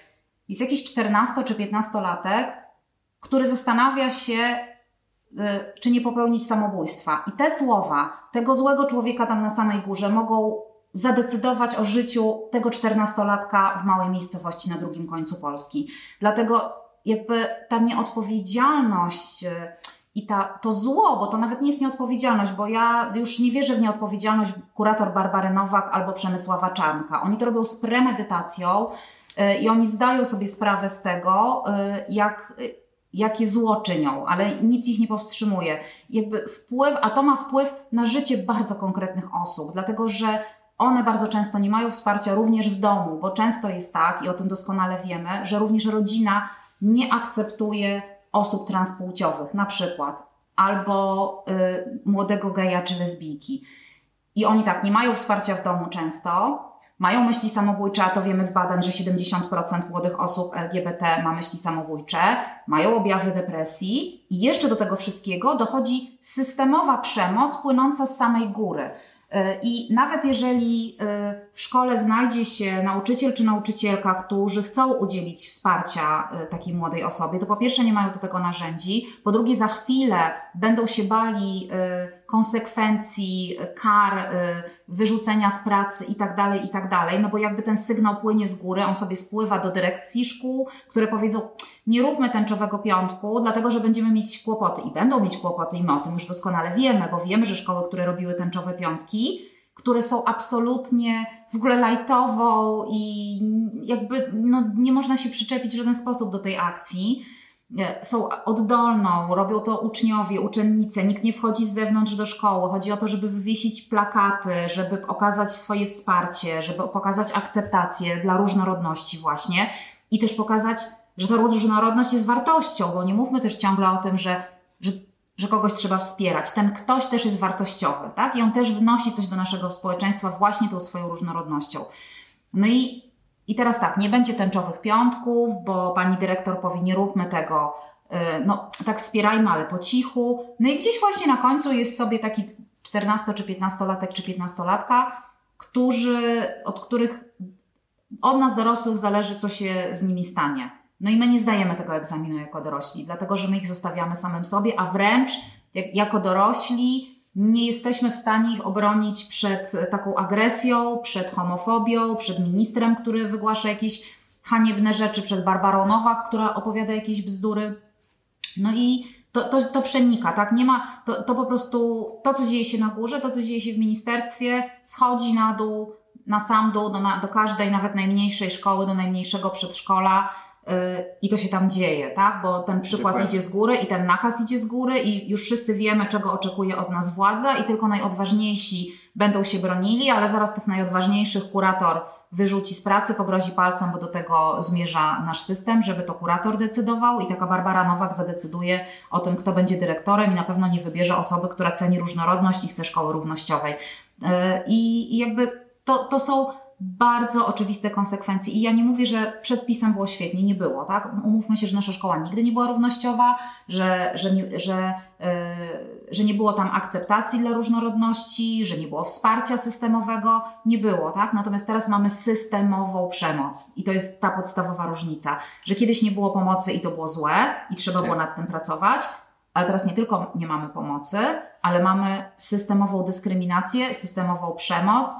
jest jakiś 14 czy 15-latek, który zastanawia się, czy nie popełnić samobójstwa. I te słowa tego złego człowieka tam na samej górze mogą zadecydować o życiu tego 14-latka w małej miejscowości na drugim końcu Polski. Dlatego jakby ta nieodpowiedzialność y, i ta, to zło, bo to nawet nie jest nieodpowiedzialność, bo ja już nie wierzę w nieodpowiedzialność kurator Barbary Nowak albo Przemysława Czarnka. Oni to robią z premedytacją yy, i oni zdają sobie sprawę z tego, jak, jakie zło czynią, ale nic ich nie powstrzymuje. Jakby wpływ, a to ma wpływ na życie bardzo konkretnych osób, dlatego że one bardzo często nie mają wsparcia również w domu, bo często jest tak, i o tym doskonale wiemy, że również rodzina nie akceptuje osób transpłciowych, na przykład, albo y, młodego geja czy lesbijki. I oni tak nie mają wsparcia w domu często, mają myśli samobójcze, a to wiemy z badań, że 70% młodych osób LGBT ma myśli samobójcze, mają objawy depresji i jeszcze do tego wszystkiego dochodzi systemowa przemoc płynąca z samej góry. E, I nawet jeżeli e, w szkole znajdzie się nauczyciel czy nauczycielka, którzy chcą udzielić wsparcia e, takiej młodej osobie, to po pierwsze nie mają do tego narzędzi, po drugie za chwilę będą się bali konsekwencji, kar, wyrzucenia z pracy i tak dalej, i tak no bo jakby ten sygnał płynie z góry, on sobie spływa do dyrekcji szkół, które powiedzą, nie róbmy tęczowego piątku, dlatego że będziemy mieć kłopoty. I będą mieć kłopoty i my o tym już doskonale wiemy, bo wiemy, że szkoły, które robiły tęczowe piątki, które są absolutnie w ogóle lajtową i jakby no, nie można się przyczepić w żaden sposób do tej akcji, są oddolną, robią to uczniowie, uczennice, nikt nie wchodzi z zewnątrz do szkoły. Chodzi o to, żeby wywiesić plakaty, żeby okazać swoje wsparcie, żeby pokazać akceptację dla różnorodności właśnie i też pokazać że ta różnorodność jest wartością, bo nie mówmy też ciągle o tym, że, że, że kogoś trzeba wspierać. Ten ktoś też jest wartościowy, tak? I on też wnosi coś do naszego społeczeństwa właśnie tą swoją różnorodnością. No i, i teraz tak, nie będzie tęczowych piątków, bo pani dyrektor powie, nie róbmy tego, y, no tak wspierajmy, ale po cichu. No i gdzieś właśnie na końcu jest sobie taki 14 czy 15-latek czy 15-latka, którzy, od których od nas dorosłych zależy, co się z nimi stanie. No i my nie zdajemy tego egzaminu jako dorośli, dlatego że my ich zostawiamy samym sobie, a wręcz jak, jako dorośli nie jesteśmy w stanie ich obronić przed taką agresją, przed homofobią, przed ministrem, który wygłasza jakieś haniebne rzeczy, przed Barbarą Nowak, która opowiada jakieś bzdury. No i to, to, to przenika, tak? Nie ma, to, to po prostu to, co dzieje się na górze, to, co dzieje się w ministerstwie, schodzi na dół, na sam dół, do, na, do każdej, nawet najmniejszej szkoły, do najmniejszego przedszkola i to się tam dzieje, tak? Bo ten przykład Dokładnie. idzie z góry i ten nakaz idzie z góry i już wszyscy wiemy, czego oczekuje od nas władza i tylko najodważniejsi będą się bronili, ale zaraz tych najodważniejszych kurator wyrzuci z pracy, pogrozi palcem, bo do tego zmierza nasz system, żeby to kurator decydował i taka Barbara Nowak zadecyduje o tym, kto będzie dyrektorem i na pewno nie wybierze osoby, która ceni różnorodność i chce szkoły równościowej. Y, I, i jakby to, to są bardzo oczywiste konsekwencje. I ja nie mówię, że przed pisem było świetnie, nie było, tak? Umówmy się, że nasza szkoła nigdy nie była równościowa, że, że, nie, że, yy, że nie było tam akceptacji dla różnorodności, że nie było wsparcia systemowego. Nie było, tak? Natomiast teraz mamy systemową przemoc i to jest ta podstawowa różnica, że kiedyś nie było pomocy i to było złe i trzeba tak. było nad tym pracować, ale teraz nie tylko nie mamy pomocy, ale mamy systemową dyskryminację, systemową przemoc,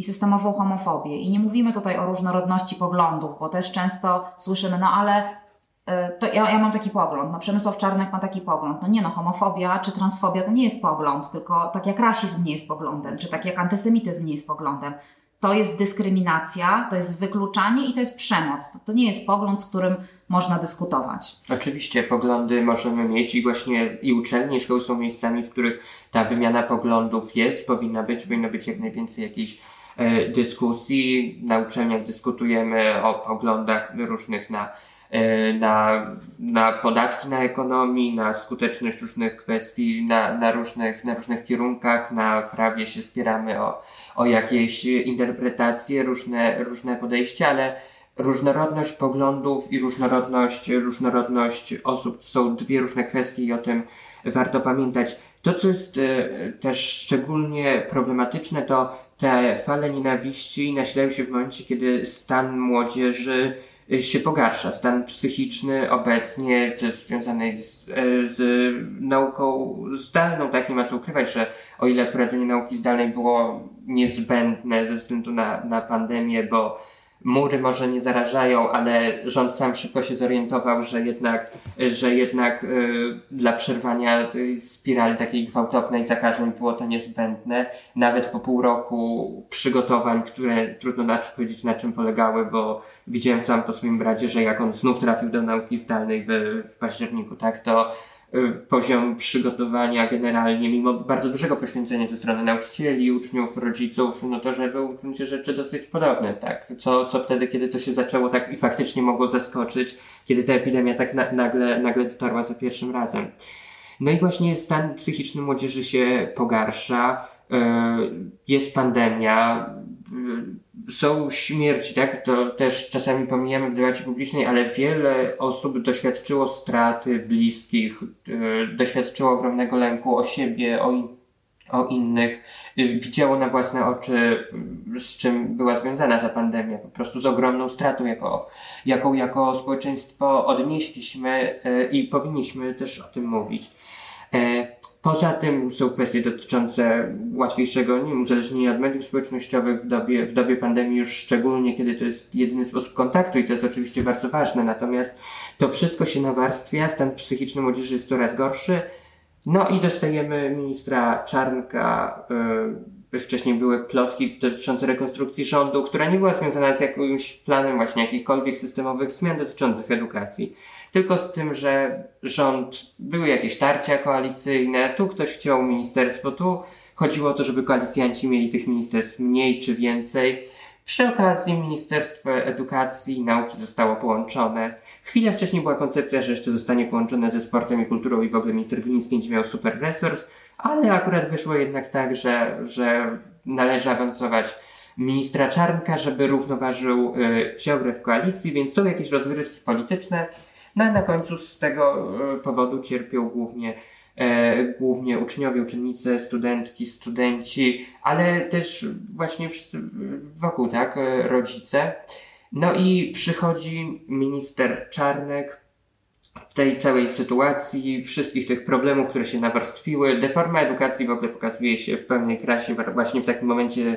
i systemową homofobię. I nie mówimy tutaj o różnorodności poglądów, bo też często słyszymy, no ale y, to ja, ja mam taki pogląd, no Przemysław Czarnek ma taki pogląd. No nie no, homofobia czy transfobia to nie jest pogląd, tylko tak jak rasizm nie jest poglądem, czy tak jak antysemityzm nie jest poglądem. To jest dyskryminacja, to jest wykluczanie i to jest przemoc. To, to nie jest pogląd, z którym można dyskutować. Oczywiście poglądy możemy mieć i właśnie i uczelnie, i szkoły są miejscami, w których ta wymiana poglądów jest, powinna być, powinno być jak najwięcej jakiejś E, dyskusji. Na uczelniach dyskutujemy o poglądach różnych na, e, na, na podatki na ekonomii, na skuteczność różnych kwestii, na, na, różnych, na różnych kierunkach, na prawie się spieramy o, o jakieś interpretacje, różne, różne podejścia, ale różnorodność poglądów i różnorodność, różnorodność osób to są dwie różne kwestie i o tym warto pamiętać. To, co jest e, też szczególnie problematyczne, to te fale nienawiści nasilają się w momencie, kiedy stan młodzieży e, się pogarsza. Stan psychiczny obecnie, to jest związane z, e, z nauką zdalną, tak nie ma co ukrywać, że o ile wprowadzenie nauki zdalnej było niezbędne ze względu na, na pandemię, bo mury może nie zarażają, ale rząd sam szybko się zorientował, że jednak, że jednak y, dla przerwania tej spirali takiej gwałtownej zakażeń było to niezbędne. Nawet po pół roku przygotowań, które trudno na, powiedzieć na czym polegały, bo widziałem sam po swoim bracie, że jak on znów trafił do nauki zdalnej w, w październiku, tak, to Y, poziom przygotowania generalnie, mimo bardzo dużego poświęcenia ze strony nauczycieli, uczniów, rodziców, no to, że był w gruncie rzeczy dosyć podobny, tak. Co, co wtedy, kiedy to się zaczęło tak i faktycznie mogło zaskoczyć, kiedy ta epidemia tak na, nagle, nagle dotarła za pierwszym razem. No i właśnie stan psychiczny młodzieży się pogarsza, y, jest pandemia, y, są śmierci, tak? To też czasami pomijamy w debacie publicznej, ale wiele osób doświadczyło straty bliskich, yy, doświadczyło ogromnego lęku o siebie, o, o innych, yy, widziało na własne oczy, yy, z czym była związana ta pandemia, po prostu z ogromną stratą, jako, jaką jako społeczeństwo odnieśliśmy i powinniśmy też o tym mówić. Poza tym są kwestie dotyczące łatwiejszego nie wiem, uzależnienia od mediów społecznościowych w dobie, w dobie pandemii, już szczególnie kiedy to jest jedyny sposób kontaktu i to jest oczywiście bardzo ważne. Natomiast to wszystko się nawarstwia, stan psychiczny młodzieży jest coraz gorszy. No i dostajemy ministra Czarnka. Yy, wcześniej były plotki dotyczące rekonstrukcji rządu, która nie była związana z jakimś planem właśnie jakichkolwiek systemowych zmian dotyczących edukacji tylko z tym, że rząd, były jakieś tarcia koalicyjne, tu ktoś chciał ministerstwo, tu chodziło o to, żeby koalicjanci mieli tych ministerstw mniej czy więcej. Przy okazji Ministerstwo Edukacji i Nauki zostało połączone. Chwilę wcześniej była koncepcja, że jeszcze zostanie połączone ze sportem i kulturą i w ogóle minister Gliński będzie miał super resort, ale akurat wyszło jednak tak, że, że należy awansować ministra Czarnka, żeby równoważył y, Ziobrę w koalicji, więc są jakieś rozgrywki polityczne. No na końcu z tego e, powodu cierpią głównie, e, głównie uczniowie, uczennice, studentki, studenci, ale też właśnie wszyscy wokół, tak, e, rodzice. No i przychodzi minister Czarnek w tej całej sytuacji, wszystkich tych problemów, które się nawarstwiły. Deforma edukacji w ogóle pokazuje się w pełnej krasie właśnie w takim momencie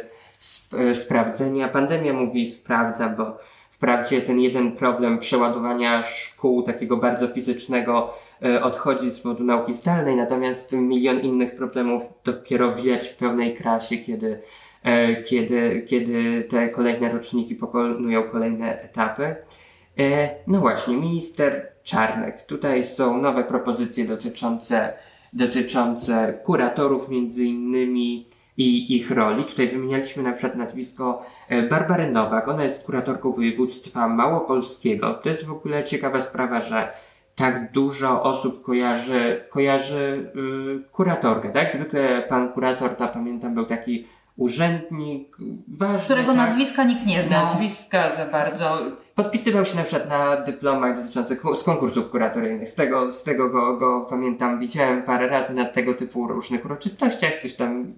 sp sprawdzenia. Pandemia mówi sprawdza, bo Wprawdzie ten jeden problem przeładowania szkół, takiego bardzo fizycznego, e, odchodzi z powodu nauki zdalnej, natomiast milion innych problemów dopiero widać w pełnej krasie, kiedy, e, kiedy, kiedy te kolejne roczniki pokonują kolejne etapy. E, no właśnie, minister Czarnek. Tutaj są nowe propozycje dotyczące, dotyczące kuratorów między innymi, i ich roli. Tutaj wymienialiśmy na przykład nazwisko e, Barbary Nowak. Ona jest kuratorką województwa małopolskiego. To jest w ogóle ciekawa sprawa, że tak dużo osób kojarzy, kojarzy yy, kuratorkę, tak? Zwykle pan kurator, to pamiętam, był taki urzędnik ważny. Którego tak? nazwiska nikt nie zna. Nazwiska za bardzo. Podpisywał się na przykład na dyplomach dotyczących z konkursów kuratoryjnych. Z tego, z tego go, go pamiętam, widziałem parę razy na tego typu różnych uroczystościach, coś tam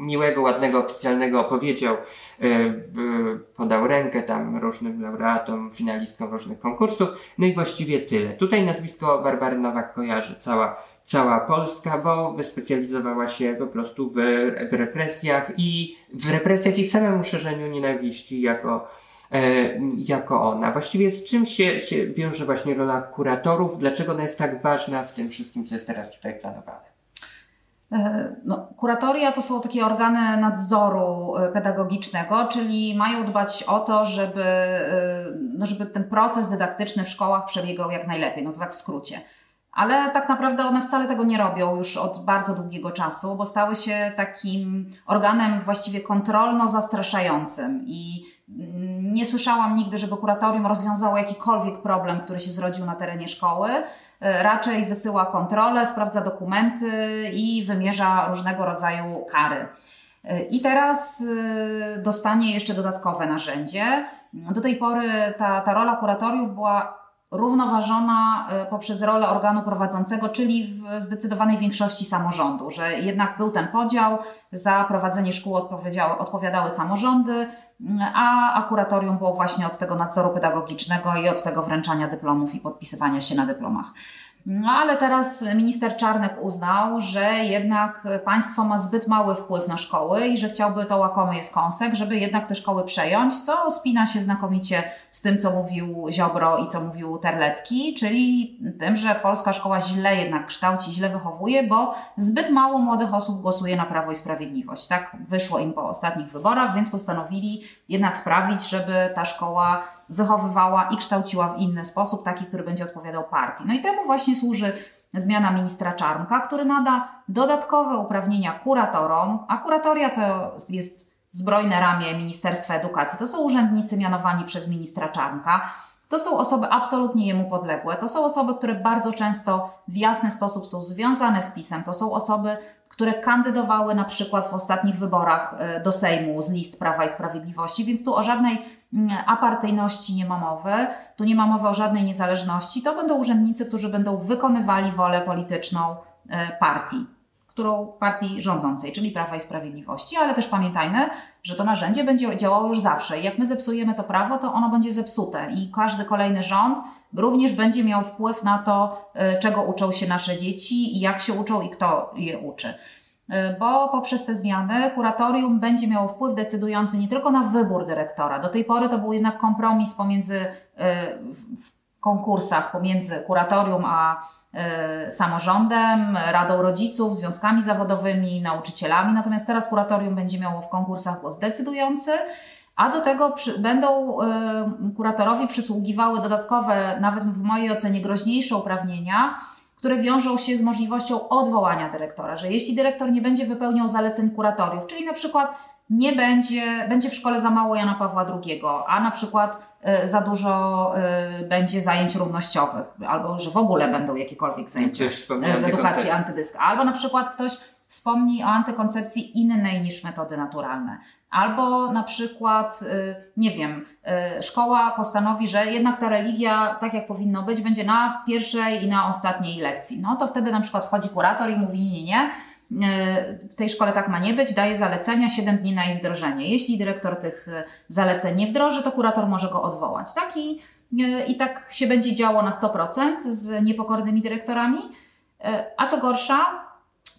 miłego, ładnego, oficjalnego opowiedział, yy, podał rękę tam różnym laureatom, finalistkom różnych konkursów. No i właściwie tyle. Tutaj nazwisko Barbary Nowak kojarzy cała cała Polska, bo wyspecjalizowała się po prostu w, w represjach i w represjach i samemu szerzeniu nienawiści jako, e, jako ona. Właściwie z czym się, się wiąże właśnie rola kuratorów? Dlaczego ona jest tak ważna w tym wszystkim, co jest teraz tutaj planowane? E, no, kuratoria to są takie organy nadzoru e, pedagogicznego, czyli mają dbać o to, żeby, e, no, żeby ten proces dydaktyczny w szkołach przebiegał jak najlepiej. No to tak w skrócie. Ale tak naprawdę one wcale tego nie robią już od bardzo długiego czasu, bo stały się takim organem właściwie kontrolno-zastraszającym i mm, nie słyszałam nigdy, żeby kuratorium rozwiązało jakikolwiek problem, który się zrodził na terenie szkoły. E, raczej wysyła kontrolę, sprawdza dokumenty i wymierza różnego rodzaju kary. E, I teraz e, dostanie jeszcze dodatkowe narzędzie. Do tej pory ta, ta rola kuratoriów była równoważona poprzez rolę organu prowadzącego, czyli w zdecydowanej większości samorządu, że jednak był ten podział, za prowadzenie szkół odpowiadały samorządy, a, a kuratorium było właśnie od tego nadzoru pedagogicznego i od tego wręczania dyplomów i podpisywania się na dyplomach. No ale teraz minister Czarnek uznał, że jednak państwo ma zbyt mały wpływ na szkoły i że chciałby to łakomy jest kąsek, żeby jednak te szkoły przejąć, co spina się znakomicie z tym, co mówił Ziobro i co mówił Terlecki, czyli tym, że polska szkoła źle jednak kształci, źle wychowuje, bo zbyt mało młodych osób głosuje na Prawo i Sprawiedliwość. Tak wyszło im po ostatnich wyborach, więc postanowili jednak sprawić, żeby ta szkoła wychowywała i kształciła w inny sposób, taki, który będzie odpowiadał partii. No i temu właśnie służy zmiana ministra Czarnka, który nada dodatkowe uprawnienia kuratorom, a kuratoria to jest zbrojne ramię Ministerstwa Edukacji. To są urzędnicy mianowani przez ministra Czarnka. To są osoby absolutnie jemu podległe. To są osoby, które bardzo często w jasny sposób są związane z PiSem. To są osoby, które kandydowały na przykład w ostatnich wyborach e, do Sejmu z list Prawa i Sprawiedliwości, więc tu o żadnej mm, apartyjności nie ma mowy, tu nie ma mowy o żadnej niezależności. To będą urzędnicy, którzy będą wykonywali wolę polityczną e, partii, którą partii rządzącej, czyli Prawa i Sprawiedliwości, ale też pamiętajmy, że to narzędzie będzie działało już zawsze. Jak my zepsujemy to prawo, to ono będzie zepsute i każdy kolejny rząd również będzie miał wpływ na to, e, czego uczą się nasze dzieci i jak się uczą i kto je uczy. E, bo poprzez te zmiany kuratorium będzie miało wpływ decydujący nie tylko na wybór dyrektora. Do tej pory to był jednak kompromis pomiędzy e, konkursach pomiędzy kuratorium a samorządem, radą rodziców, związkami zawodowymi, nauczycielami. Natomiast teraz kuratorium będzie miało w konkursach głos decydujący a do tego przy, będą y, kuratorowi przysługiwały dodatkowe, nawet w mojej ocenie groźniejsze uprawnienia, które wiążą się z możliwością odwołania dyrektora, że jeśli dyrektor nie będzie wypełniał zaleceń kuratoriów, czyli na przykład nie będzie, będzie w szkole za mało Jana Pawła II, a na przykład y, za dużo y, będzie zajęć równościowych, albo że w ogóle będą jakiekolwiek zajęcia z edukacji antydysk, albo na przykład ktoś wspomni o antykoncepcji innej niż metody naturalne. Albo na przykład, nie wiem, szkoła postanowi, że jednak ta religia, tak jak powinno być, będzie na pierwszej i na ostatniej lekcji. No to wtedy na przykład wchodzi kurator i mówi: Nie, nie, nie. W tej szkole tak ma nie być, daje zalecenia, 7 dni na ich wdrożenie. Jeśli dyrektor tych zaleceń nie wdroży, to kurator może go odwołać. Tak? I, i tak się będzie działo na 100% z niepokornymi dyrektorami. A co gorsza,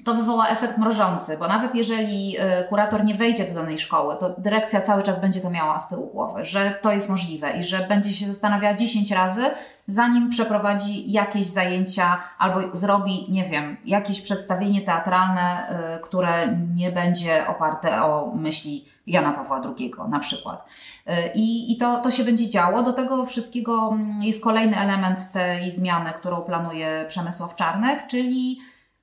to wywoła efekt mrożący, bo nawet jeżeli e, kurator nie wejdzie do danej szkoły, to dyrekcja cały czas będzie to miała z tyłu głowy, że to jest możliwe i że będzie się zastanawiała 10 razy, zanim przeprowadzi jakieś zajęcia albo zrobi, nie wiem, jakieś przedstawienie teatralne, e, które nie będzie oparte o myśli Jana Pawła II na przykład. E, I, i to, to się będzie działo. Do tego wszystkiego mm, jest kolejny element tej zmiany, którą planuje Przemysław Czarnek, czyli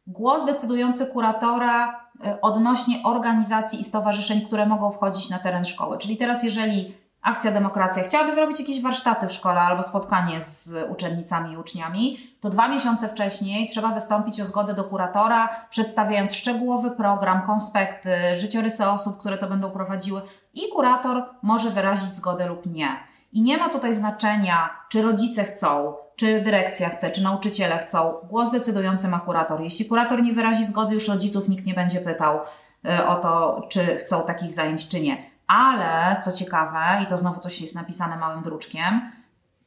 głos decydujący kuratora e, odnośnie organizacji i stowarzyszeń, które mogą wchodzić na teren szkoły. Czyli teraz, jeżeli Akcja Demokracja chciałaby zrobić jakieś warsztaty w szkole albo spotkanie z uczennicami i uczniami, to dwa miesiące wcześniej trzeba wystąpić o zgodę do kuratora, przedstawiając szczegółowy program, konspekty, życiorysy osób, które to będą prowadziły i kurator może wyrazić zgodę lub nie. I nie ma tutaj znaczenia, czy rodzice chcą, czy dyrekcja chce, czy nauczyciele chcą. Głos decydujący ma kurator. Jeśli kurator nie wyrazi zgody, już rodziców nikt nie będzie pytał y, o to, czy chcą takich zajęć, czy nie. Ale co ciekawe, i to znowu coś jest napisane małym druczkiem,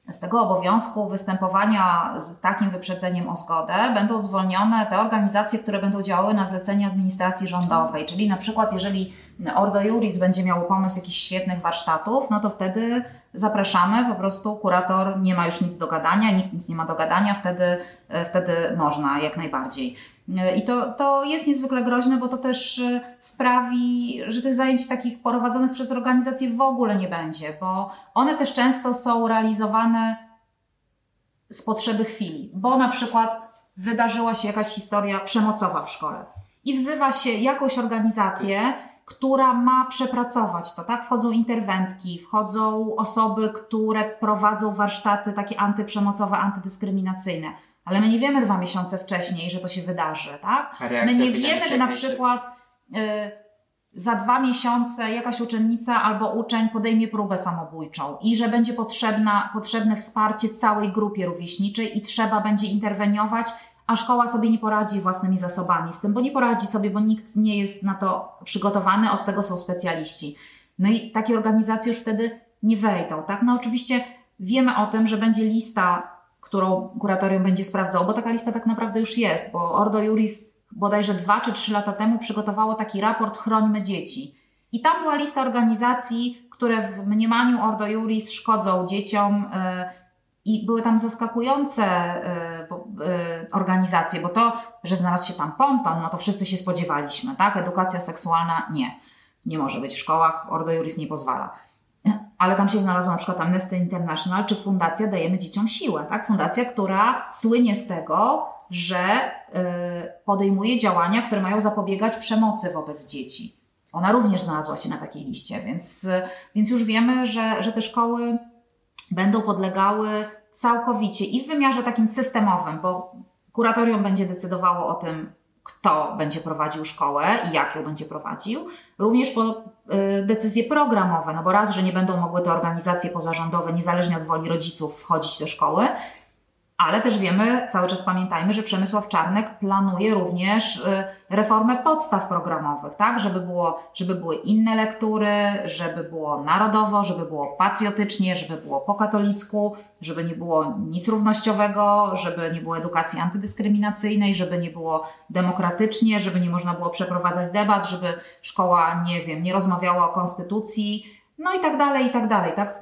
z tego obowiązku występowania z takim wyprzedzeniem o zgodę będą zwolnione te organizacje, które będą działały na zlecenie administracji rządowej. Czyli na przykład, jeżeli Ordo Juris będzie miało pomysł jakichś świetnych warsztatów, no to wtedy zapraszamy, po prostu kurator nie ma już nic do gadania, nikt nic nie ma do gadania, wtedy, wtedy można jak najbardziej. I to, to jest niezwykle groźne, bo to też y, sprawi, że tych zajęć takich prowadzonych przez organizacje w ogóle nie będzie, bo one też często są realizowane z potrzeby chwili, bo na przykład wydarzyła się jakaś historia przemocowa w szkole i wzywa się jakąś organizację, która ma przepracować to, tak? Wchodzą interwentki, wchodzą osoby, które prowadzą warsztaty takie antyprzemocowe, antydyskryminacyjne ale my nie wiemy dwa miesiące wcześniej, że to się wydarzy, tak? My nie wiemy, że na przykład y, za dwa miesiące jakaś uczennica albo uczeń podejmie próbę samobójczą i że będzie potrzebna, potrzebne wsparcie całej grupie rówieśniczej i trzeba będzie interweniować, a szkoła sobie nie poradzi własnymi zasobami z tym, bo nie poradzi sobie, bo nikt nie jest na to przygotowany, od tego są specjaliści. No i takie organizacje już wtedy nie wejdą, tak? No oczywiście wiemy o tym, że będzie lista którą kuratorium będzie sprawdzało, bo taka lista tak naprawdę już jest, bo Ordo Juris bodajże dwa czy trzy lata temu przygotowało taki raport Chrońmy dzieci. I tam była lista organizacji, które w mniemaniu Ordo Juris szkodzą dzieciom yy, i były tam zaskakujące yy, yy, organizacje, bo to, że znalazł się tam ponton, no to wszyscy się spodziewaliśmy, tak? Edukacja seksualna nie. Nie może być w szkołach, Ordo Juris nie pozwala ale tam się znalazło na przykład Amnesty International czy Fundacja Dajemy Dzieciom Siłę, tak? Fundacja, która słynie z tego, że y, podejmuje działania, które mają zapobiegać przemocy wobec dzieci. Ona również znalazła się na takiej liście, więc, więc już wiemy, że, że te szkoły będą podlegały całkowicie i w wymiarze takim systemowym, bo kuratorium będzie decydowało o tym, kto będzie prowadził szkołę i jak ją będzie prowadził, również po y, decyzje programowe, no bo raz, że nie będą mogły te organizacje pozarządowe, niezależnie od woli rodziców, wchodzić do szkoły, ale też wiemy, cały czas pamiętajmy, że Przemysław Czarnek planuje również y, reformę podstaw programowych, tak? Żeby, było, żeby były inne lektury, żeby było narodowo, żeby było patriotycznie, żeby było po katolicku, żeby nie było nic równościowego, żeby nie było edukacji antydyskryminacyjnej, żeby nie było demokratycznie, żeby nie można było przeprowadzać debat, żeby szkoła, nie wiem, nie rozmawiała o konstytucji, no i tak dalej, i tak dalej, tak?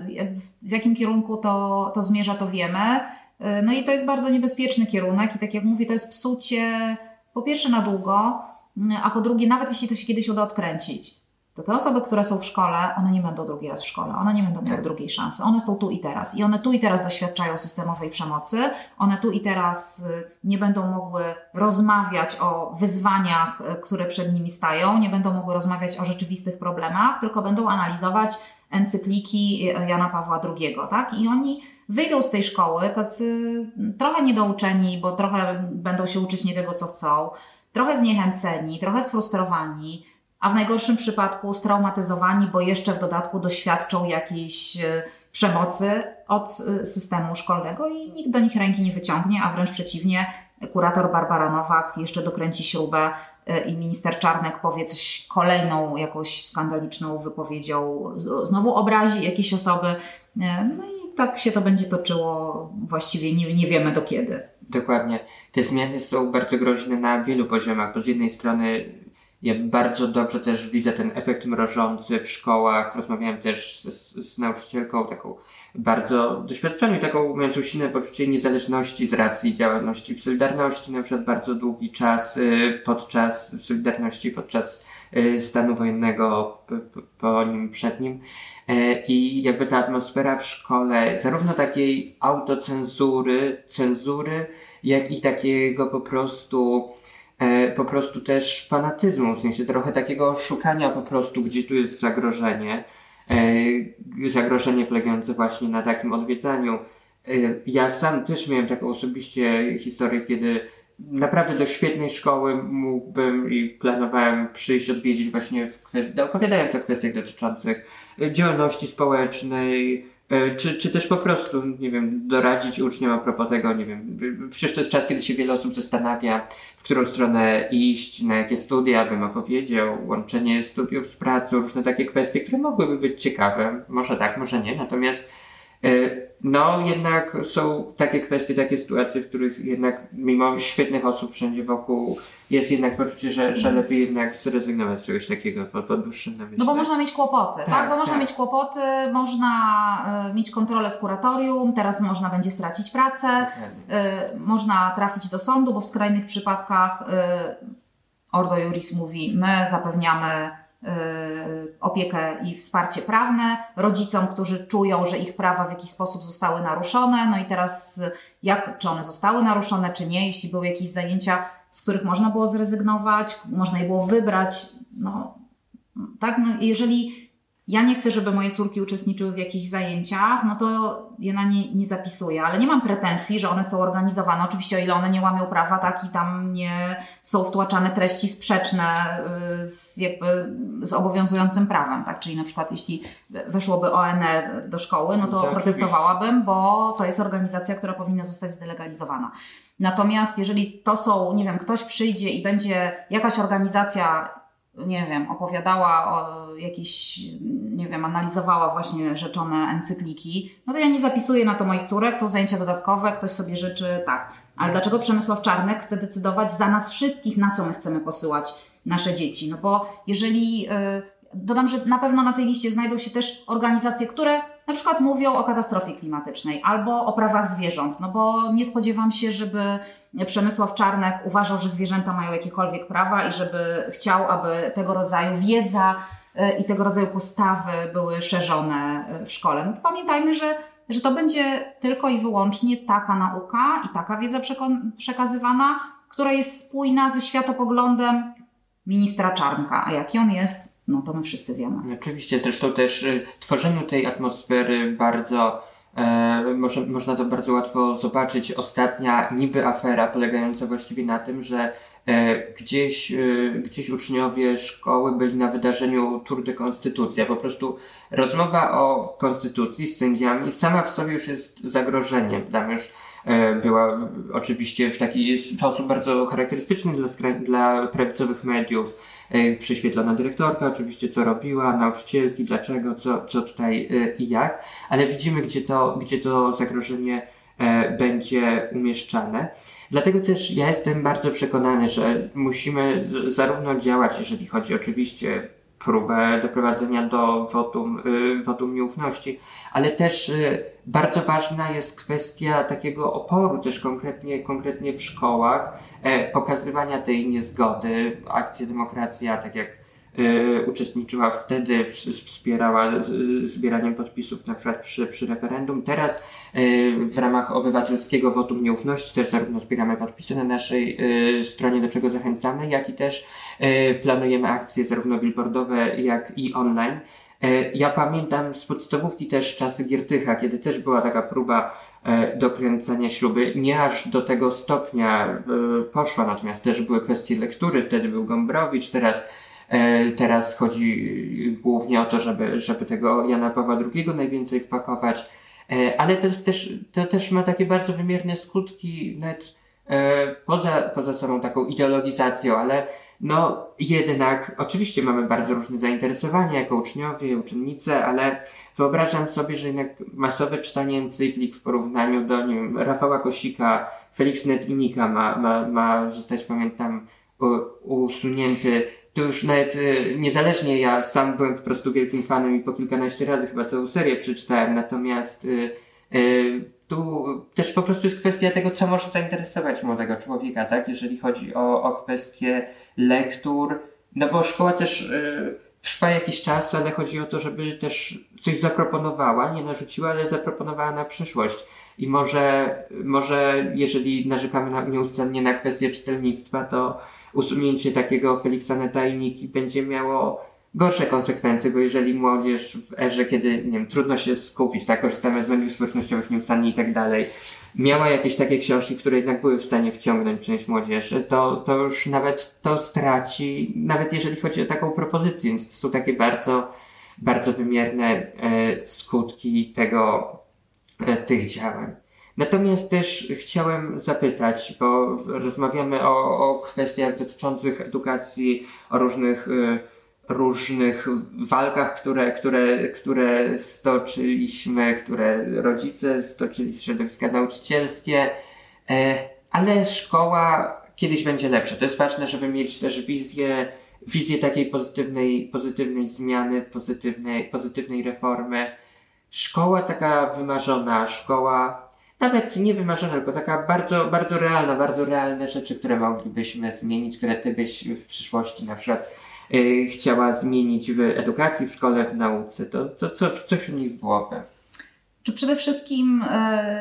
W, jakim kierunku to, to zmierza, to wiemy. Y, no i to jest bardzo niebezpieczny kierunek i tak jak mówię, to jest psucie po pierwsze na długo, y, a po drugie, nawet jeśli to się kiedyś uda odkręcić, to te osoby, które są w szkole, one nie będą drugi raz w szkole, one nie będą miały tak. drugiej szansy. One są tu i teraz i one tu i teraz doświadczają systemowej przemocy, one tu i teraz y, nie będą mogły rozmawiać o wyzwaniach, które przed nimi stają, nie będą mogły rozmawiać o rzeczywistych problemach, tylko będą analizować encykliki Jana Pawła II, tak? I oni wyjdą z tej szkoły tacy trochę niedouczeni, bo trochę będą się uczyć nie tego, co chcą, trochę zniechęceni, trochę sfrustrowani, a w najgorszym przypadku straumatyzowani, bo jeszcze w dodatku doświadczą jakiejś e, przemocy od e, systemu szkolnego i nikt do nich ręki nie wyciągnie, a wręcz przeciwnie, kurator Barbara Nowak jeszcze dokręci śrubę e, i minister Czarnek powie coś kolejną jakąś skandaliczną wypowiedzią, znowu obrazi jakieś osoby. No i tak się to będzie toczyło właściwie nie, nie wiemy do kiedy. Dokładnie. Te zmiany są bardzo groźne na wielu poziomach, bo z jednej strony ja bardzo dobrze też widzę ten efekt mrożący w szkołach. Rozmawiałem też z, z nauczycielką taką bardzo doświadczoną, taką mającą silne poczucie niezależności z racji działalności w Solidarności, na przykład bardzo długi czas y, podczas Solidarności, podczas stanu wojennego, po nim, przed nim. E, I jakby ta atmosfera w szkole, zarówno takiej autocenzury, cenzury, jak i takiego po prostu, e, po prostu też fanatyzmu, w sensie trochę takiego szukania po prostu, gdzie tu jest zagrożenie. zagrożenie polegające właśnie na takim odwiedzaniu. Ja sam też miałem taką osobiście historię, kiedy naprawdę do świetnej szkoły mógłbym i planowałem przyjść, odwiedzić właśnie w kwestii, opowiadając o kwestiach dotyczących działalności społecznej, E, czy, czy też po prostu, nie wiem, doradzić uczniom a propos tego, nie wiem, przecież to jest czas, kiedy się wiele osób zastanawia, w którą stronę iść, na jakie studia, bym opowiedział, łączenie studiów z pracą, różne takie kwestie, które mogłyby być ciekawe, może tak, może nie, natomiast e, no jednak są takie kwestie, takie sytuacje, w których jednak mimo świetnych osób wszędzie wokół jest jednak poczucie, że, że lepiej jednak zrezygnować z czegoś takiego po, po dłuższym namyśle. No bo można mieć kłopoty, tak? tak? Bo można tak. mieć kłopoty, można y, mieć kontrolę z kuratorium, teraz można będzie stracić pracę, y, można trafić do sądu, bo w skrajnych przypadkach y, Ordo Juris mówi, my zapewniamy opiekę i wsparcie prawne rodzicom, którzy czują, że ich prawa w jakiś sposób zostały naruszone. No i teraz, jak, czy one zostały naruszone, czy nie, jeśli były jakieś zajęcia z których można było zrezygnować, można je było wybrać. No, tak, no, jeżeli ja nie chcę, żeby moje córki uczestniczyły w jakichś zajęciach, no to je na nie nie zapisuję, ale nie mam pretensji, że one są organizowane. Oczywiście, o ile one nie łamią prawa, tak i tam nie są wtłaczane treści sprzeczne y, z, jakby, z obowiązującym prawem, tak? Czyli na przykład jeśli weszłoby ONR do szkoły, no to tak, protestowałabym, bo to jest organizacja, która powinna zostać zdelegalizowana. Natomiast jeżeli to są, nie wiem, ktoś przyjdzie i będzie jakaś organizacja, nie wiem, opowiadała o jakieś, nie wiem, analizowała właśnie rzeczone encykliki, no to ja nie zapisuję na to moich córek, są zajęcia dodatkowe, ktoś sobie życzy, tak. Ale dlaczego Przemysław Czarnek chce decydować za nas wszystkich, na co my chcemy posyłać nasze dzieci? No bo jeżeli, yy, dodam, że na pewno na tej liście znajdą się też organizacje, które na przykład mówią o katastrofie klimatycznej albo o prawach zwierząt, no bo nie spodziewam się, żeby Przemysław Czarnek uważał, że zwierzęta mają jakiekolwiek prawa i żeby chciał, aby tego rodzaju wiedza e, i tego rodzaju postawy były szerzone e, w szkole. No pamiętajmy, że, że to będzie tylko i wyłącznie taka nauka i taka wiedza przekazywana, która jest spójna ze światopoglądem ministra Czarnka. A jaki on jest, no to my wszyscy wiemy. Oczywiście, zresztą też y, tworzeniu tej atmosfery bardzo e, może, można to bardzo łatwo zobaczyć. Ostatnia niby afera polegająca właściwie na tym, że e, gdzieś, e, gdzieś uczniowie szkoły byli na wydarzeniu Tour de Konstytucja. Po prostu rozmowa o konstytucji z sędziami sama w sobie już jest zagrożeniem. Tam już była oczywiście w taki sposób bardzo charakterystyczny dla, dla prawicowych mediów. E, prześwietlona dyrektorka, oczywiście co robiła, nauczycielki, dlaczego, co, co tutaj e, i jak, ale widzimy, gdzie to, gdzie to zagrożenie będzie umieszczane. Dlatego też ja jestem bardzo przekonany, że musimy zarówno działać, jeżeli chodzi oczywiście próbę doprowadzenia do wotum, y, wotum nieufności, ale też y, bardzo ważna jest kwestia takiego oporu też konkretnie, konkretnie w szkołach, e, pokazywania tej niezgody. Akcja Demokracja, tak jak uczestniczyła wtedy, wspierała zbieraniem podpisów na przykład przy, przy referendum. Teraz w ramach obywatelskiego wotum nieufności też zarówno zbieramy podpisy na naszej stronie, do czego zachęcamy, jak i też E, planujemy akcje zarówno billboardowe, jak i online. E, ja pamiętam z podstawówki też czasy Giertycha, kiedy też była taka próba e, dokręcania śluby. Nie aż do tego stopnia poszła, natomiast też były kwestie lektury. Wtedy był Gombrowicz, teraz, teraz chodzi głównie o to, żeby, żeby tego Jana Pawła II najwięcej wpakować. Ale to, jest też, to też ma takie bardzo wymierne skutki, nawet poza, poza samą taką ideologizacją, ale no jednak, oczywiście mamy bardzo różne zainteresowania jako uczniowie, uczennice, ale wyobrażam sobie, że jednak masowe czytanie encyklik w porównaniu do, nie wiem, Rafała Kosika, Felix Netinika ma, ma, ma zostać, pamiętam, usunięty. To już nawet y, niezależnie, ja sam byłem po prostu wielkim fanem i po kilkanaście razy chyba całą serię przeczytałem, natomiast y, y, tu też po prostu jest kwestia tego, co może zainteresować młodego człowieka, tak? Jeżeli chodzi o, o lektur, no bo szkoła też y, trwa jakiś czas, ale chodzi o to, żeby też coś zaproponowała, nie narzuciła, ale zaproponowała na przyszłość. I może, może jeżeli narzekamy na, nieustannie na kwestię czytelnictwa, to usunięcie takiego Feliksa Netajniki będzie miało gorsze konsekwencje, bo jeżeli młodzież w erze, kiedy, nie wiem, trudno się skupić, tak, korzystamy z mediów społecznościowych nieustannie i tak dalej, miała jakieś takie książki, które jednak były w stanie wciągnąć część młodzieży, to, to już nawet to straci, nawet jeżeli chodzi o taką propozycję, więc to są takie bardzo, bardzo wymierne e, skutki tego, e, tych działań. Natomiast też chciałem zapytać, bo rozmawiamy o, o kwestiach dotyczących edukacji, o różnych, y, różnych walkach, które, które, które stoczyliśmy, które rodzice stoczyli, środowiska nauczycielskie, e, ale szkoła kiedyś będzie lepsza. To jest ważne, żeby mieć też wizję, wizję takiej pozytywnej, pozytywnej zmiany, pozytywnej, pozytywnej reformy. Szkoła taka wymarzona, szkoła nawet nie wymarzona, tylko taka bardzo, bardzo realna, bardzo realne rzeczy, które moglibyśmy zmienić, które ty byś w przyszłości na przykład chciała zmienić w edukacji, w szkole, w nauce, to, to co, coś u nich byłoby? Czy przede wszystkim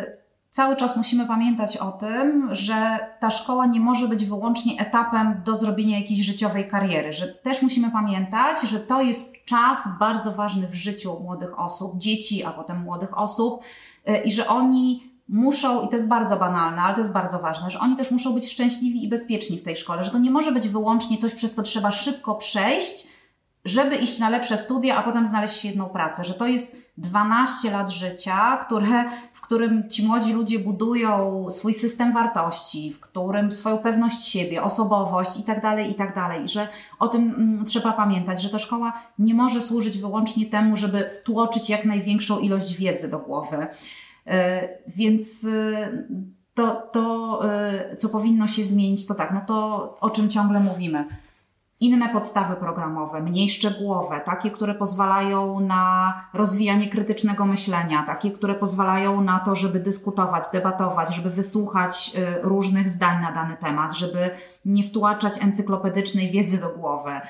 yy, cały czas musimy pamiętać o tym, że ta szkoła nie może być wyłącznie etapem do zrobienia jakiejś życiowej kariery, że też musimy pamiętać, że to jest czas bardzo ważny w życiu młodych osób, dzieci, a potem młodych osób yy, i że oni muszą, i to jest bardzo banalne, ale to jest bardzo ważne, że oni też muszą być szczęśliwi i bezpieczni w tej szkole, że to nie może być wyłącznie coś, przez co trzeba szybko przejść, żeby iść na lepsze studia, a potem znaleźć świetną pracę, że to jest 12 lat życia, które, w którym ci młodzi ludzie budują swój system wartości, w którym swoją pewność siebie, osobowość i tak dalej, i tak. I że o tym mm, trzeba pamiętać, że ta szkoła nie może służyć wyłącznie temu, żeby wtłoczyć jak największą ilość wiedzy do głowy. E, więc e, to, to, e, co powinno się zmienić, to tak, no to o czym ciągle mówimy. Inne podstawy programowe, mniej szczegółowe, takie, które pozwalają na rozwijanie krytycznego myślenia, takie, które pozwalają na to, żeby dyskutować, debatować, żeby wysłuchać różnych zdań na dany temat, żeby nie wtłaczać encyklopedycznej wiedzy do głowy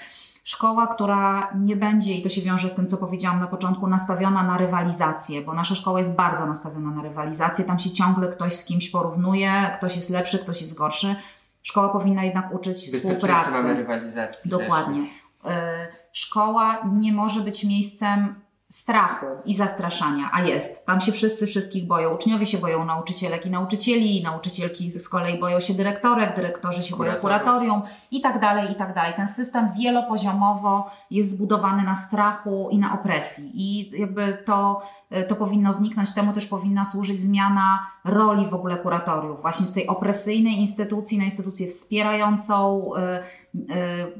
Szkoła, która nie będzie, i to się wiąże z tym, co powiedziałam na początku, nastawiona na rywalizację, bo nasza szkoła jest bardzo nastawiona na rywalizację. Tam się ciągle ktoś z kimś porównuje, ktoś jest lepszy, ktoś jest gorszy. Szkoła powinna jednak uczyć współpracy. Mamy rywalizacji Dokładnie. Też. Szkoła nie może być miejscem strachu i zastraszania, a jest. Tam się wszyscy wszystkich boją. Uczniowie się boją nauczycielek i nauczycieli, nauczycielki z kolei boją się dyrektorek, dyrektorzy się boją kuratorium i tak dalej, i tak dalej. Ten system wielopoziomowo jest zbudowany na strachu i na opresji i jakby to, to powinno zniknąć. Temu też powinna służyć zmiana roli w ogóle kuratoriów. Właśnie z tej opresyjnej instytucji na instytucję wspierającą, Y,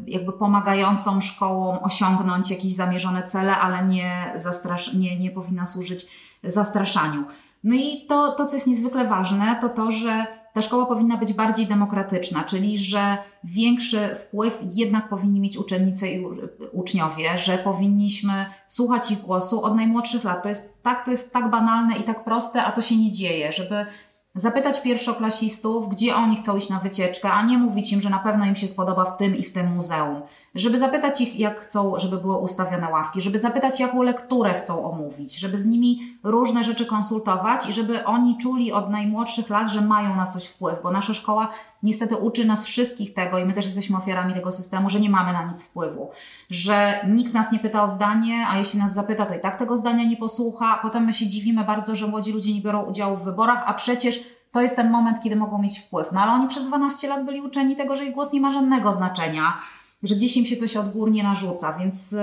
jakby pomagającą szkołom osiągnąć jakieś zamierzone cele, ale nie, zastrasz, nie, nie powinna służyć zastraszaniu. No i to, to, co jest niezwykle ważne, to to, że ta szkoła powinna być bardziej demokratyczna, czyli że większy wpływ jednak powinni mieć uczennice i uczniowie, że powinniśmy słuchać ich głosu od najmłodszych lat. To jest tak, to jest tak banalne i tak proste, a to się nie dzieje, żeby zapytać pierwszoklasistów, gdzie oni chcą iść na wycieczkę, a nie mówić im, że na pewno im się spodoba w tym i w tym muzeum. Żeby zapytać ich, jak chcą, żeby były ustawione ławki, żeby zapytać, jaką lekturę chcą omówić, żeby z nimi różne rzeczy konsultować i żeby oni czuli od najmłodszych lat, że mają na coś wpływ, bo nasza szkoła niestety uczy nas wszystkich tego i my też jesteśmy ofiarami tego systemu, że nie mamy na nic wpływu, że nikt nas nie pyta o zdanie, a jeśli nas zapyta, to i tak tego zdania nie posłucha. Potem my się dziwimy bardzo, że młodzi ludzie nie biorą udziału w wyborach, a przecież to jest ten moment, kiedy mogą mieć wpływ. No ale oni przez 12 lat byli uczeni tego, że ich głos nie ma żadnego znaczenia, że gdzieś im się coś odgórnie narzuca, więc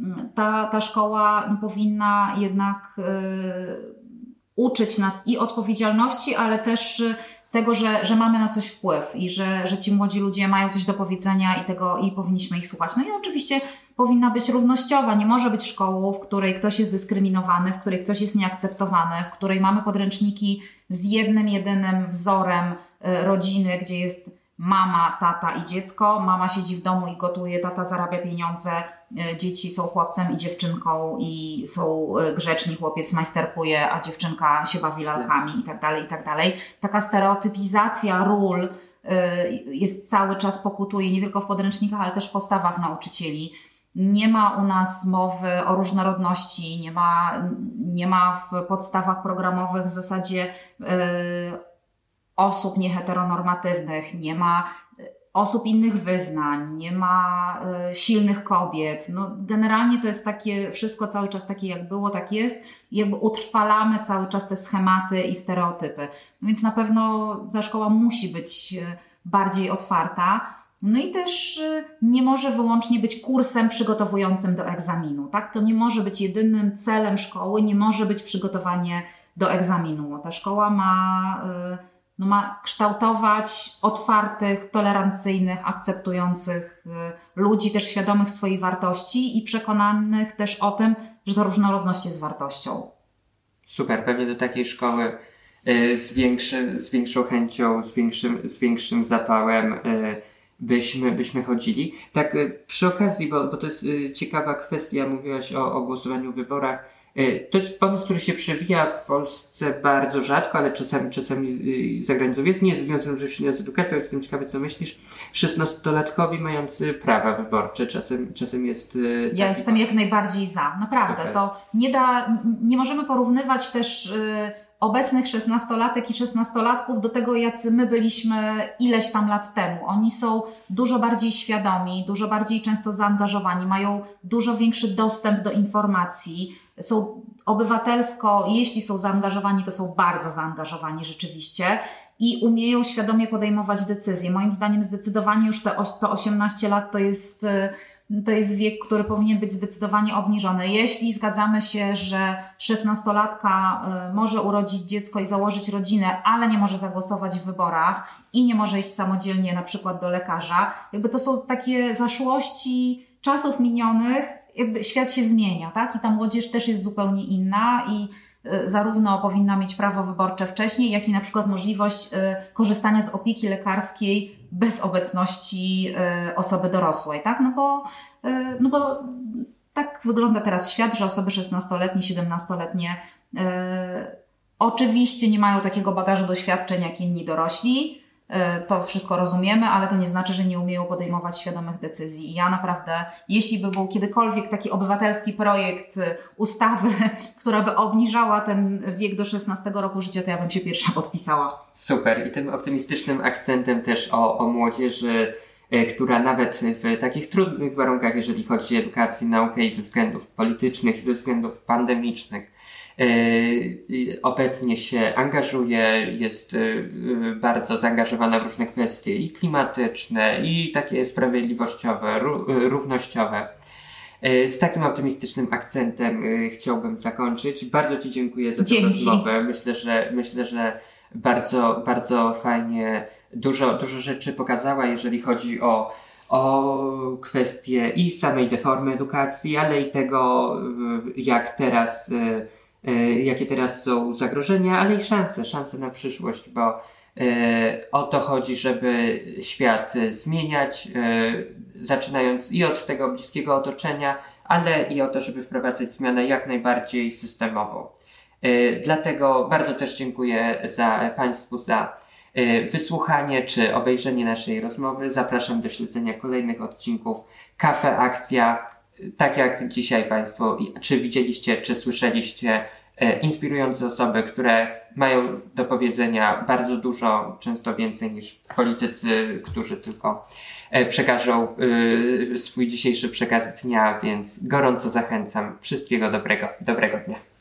mm, ta, ta szkoła no, powinna jednak yy, uczyć nas i odpowiedzialności, ale też tego, że, że mamy na coś wpływ i że, że ci młodzi ludzie mają coś do powiedzenia i tego i powinniśmy ich słuchać. No i oczywiście powinna być równościowa. Nie może być szkołą, w której ktoś jest dyskryminowany, w której ktoś jest nieakceptowany, w której mamy podręczniki z jednym, jedynym wzorem y, rodziny, gdzie jest mama, tata i dziecko. Mama siedzi w domu i gotuje, tata zarabia pieniądze, e, dzieci są chłopcem i dziewczynką i są e, grzeczni, chłopiec majsterkuje, a dziewczynka się bawi lalkami i tak dalej, i tak dalej. Taka stereotypizacja ról e, jest cały czas pokutuje nie tylko w podręcznikach, ale też w postawach nauczycieli. Nie ma u nas mowy o różnorodności, nie ma, nie ma w podstawach programowych w zasadzie osób nieheteronormatywnych, nie ma osób innych wyznań, nie ma y, silnych kobiet. No, generalnie to jest takie, wszystko cały czas takie jak było, tak jest. Jakby utrwalamy cały czas te schematy i stereotypy. No więc na pewno ta szkoła musi być y, bardziej otwarta. No i też nie może wyłącznie być kursem przygotowującym do egzaminu, tak? To nie może być jedynym celem szkoły, nie może być przygotowanie do egzaminu. Ta szkoła ma, no ma kształtować otwartych, tolerancyjnych, akceptujących y, ludzi, też świadomych swoich wartości i przekonanych też o tym, że ta różnorodność jest wartością. Super, pewnie do takiej szkoły z, większy, z większą chęcią, z większym, z większym zapałem byśmy, byśmy chodzili. Tak y, przy okazji, bo, bo to jest y, ciekawa kwestia, mówiłaś o, o głosowaniu w wyborach. Y, to jest pomysł, który się przewija w Polsce bardzo rzadko, ale czasami, czasami za granicą jest. Nie jest związany bezpośrednio z edukacją, jestem ciekawy, co myślisz. 16-latkowi mający prawa wyborcze czasem, czasem jest. Ja jestem jak najbardziej za. Naprawdę. Super. To nie da, nie możemy porównywać też obecnych szesnastolatek i szesnastolatków do tego, jacy my byliśmy ileś tam lat temu. Oni są dużo bardziej świadomi, dużo bardziej często zaangażowani, mają dużo większy dostęp do informacji, są obywatelsko, jeśli są zaangażowani, to są bardzo zaangażowani rzeczywiście i umieją świadomie podejmować decyzje. Moim zdaniem zdecydowanie już te, to 18 lat to jest to jest wiek, który powinien być zdecydowanie obniżony. Jeśli zgadzamy się, że 16-latka y, może urodzić dziecko i założyć rodzinę, ale nie może zagłosować w wyborach i nie może iść samodzielnie na przykład do lekarza, jakby to są takie zaszłości czasów minionych, jakby świat się zmienia, tak? I ta młodzież też jest zupełnie inna i y, zarówno powinna mieć prawo wyborcze wcześniej, jak i na przykład możliwość y, korzystania z opieki lekarskiej bez obecności e, osoby dorosłej, tak? No bo, e, no bo tak wygląda teraz świat, że osoby 16-letnie, 17-letnie e, oczywiście nie mają takiego bagażu doświadczeń jak inni dorośli, E, to wszystko rozumiemy, ale to nie znaczy, że nie umieją podejmować świadomych decyzji. I ja naprawdę, jeśli by był kiedykolwiek taki obywatelski projekt e, ustawy, która by obniżała ten wiek do 16 roku życia, to ja bym się pierwsza podpisała. Super. I tym optymistycznym akcentem też o, o młodzieży, e, która nawet w takich trudnych warunkach, jeżeli chodzi o edukację, naukę i ze względów politycznych, i ze względów pandemicznych, obecnie się angażuje, jest e, bardzo zaangażowana w różne kwestie i klimatyczne, i takie sprawiedliwościowe, równościowe. E, z takim optymistycznym akcentem chciałbym zakończyć. Bardzo Ci dziękuję za tę rozmowę. Myślę, że myślę, że bardzo, bardzo fajnie dużo, dużo rzeczy pokazała, jeżeli chodzi o, o kwestie i samej deformy edukacji, ale i tego, jak teraz E, jakie teraz są zagrożenia, ale i szanse, szanse na przyszłość, bo e, o to chodzi, żeby świat zmieniać, e, zaczynając i od tego bliskiego otoczenia, ale i o to, żeby wprowadzać zmianę jak najbardziej systemową. Dlatego bardzo też dziękuję za Państwu za wysłuchanie czy obejrzenie naszej rozmowy. Zapraszam do śledzenia kolejnych odcinków Kafe Akcja tak jak dzisiaj Państwo, czy widzieliście, czy słyszeliście, e, inspirujące osoby, które mają do powiedzenia bardzo dużo, często więcej niż politycy, którzy tylko e, przekażą e, swój dzisiejszy przekaz dnia, więc gorąco zachęcam. Wszystkiego dobrego, dobrego dnia.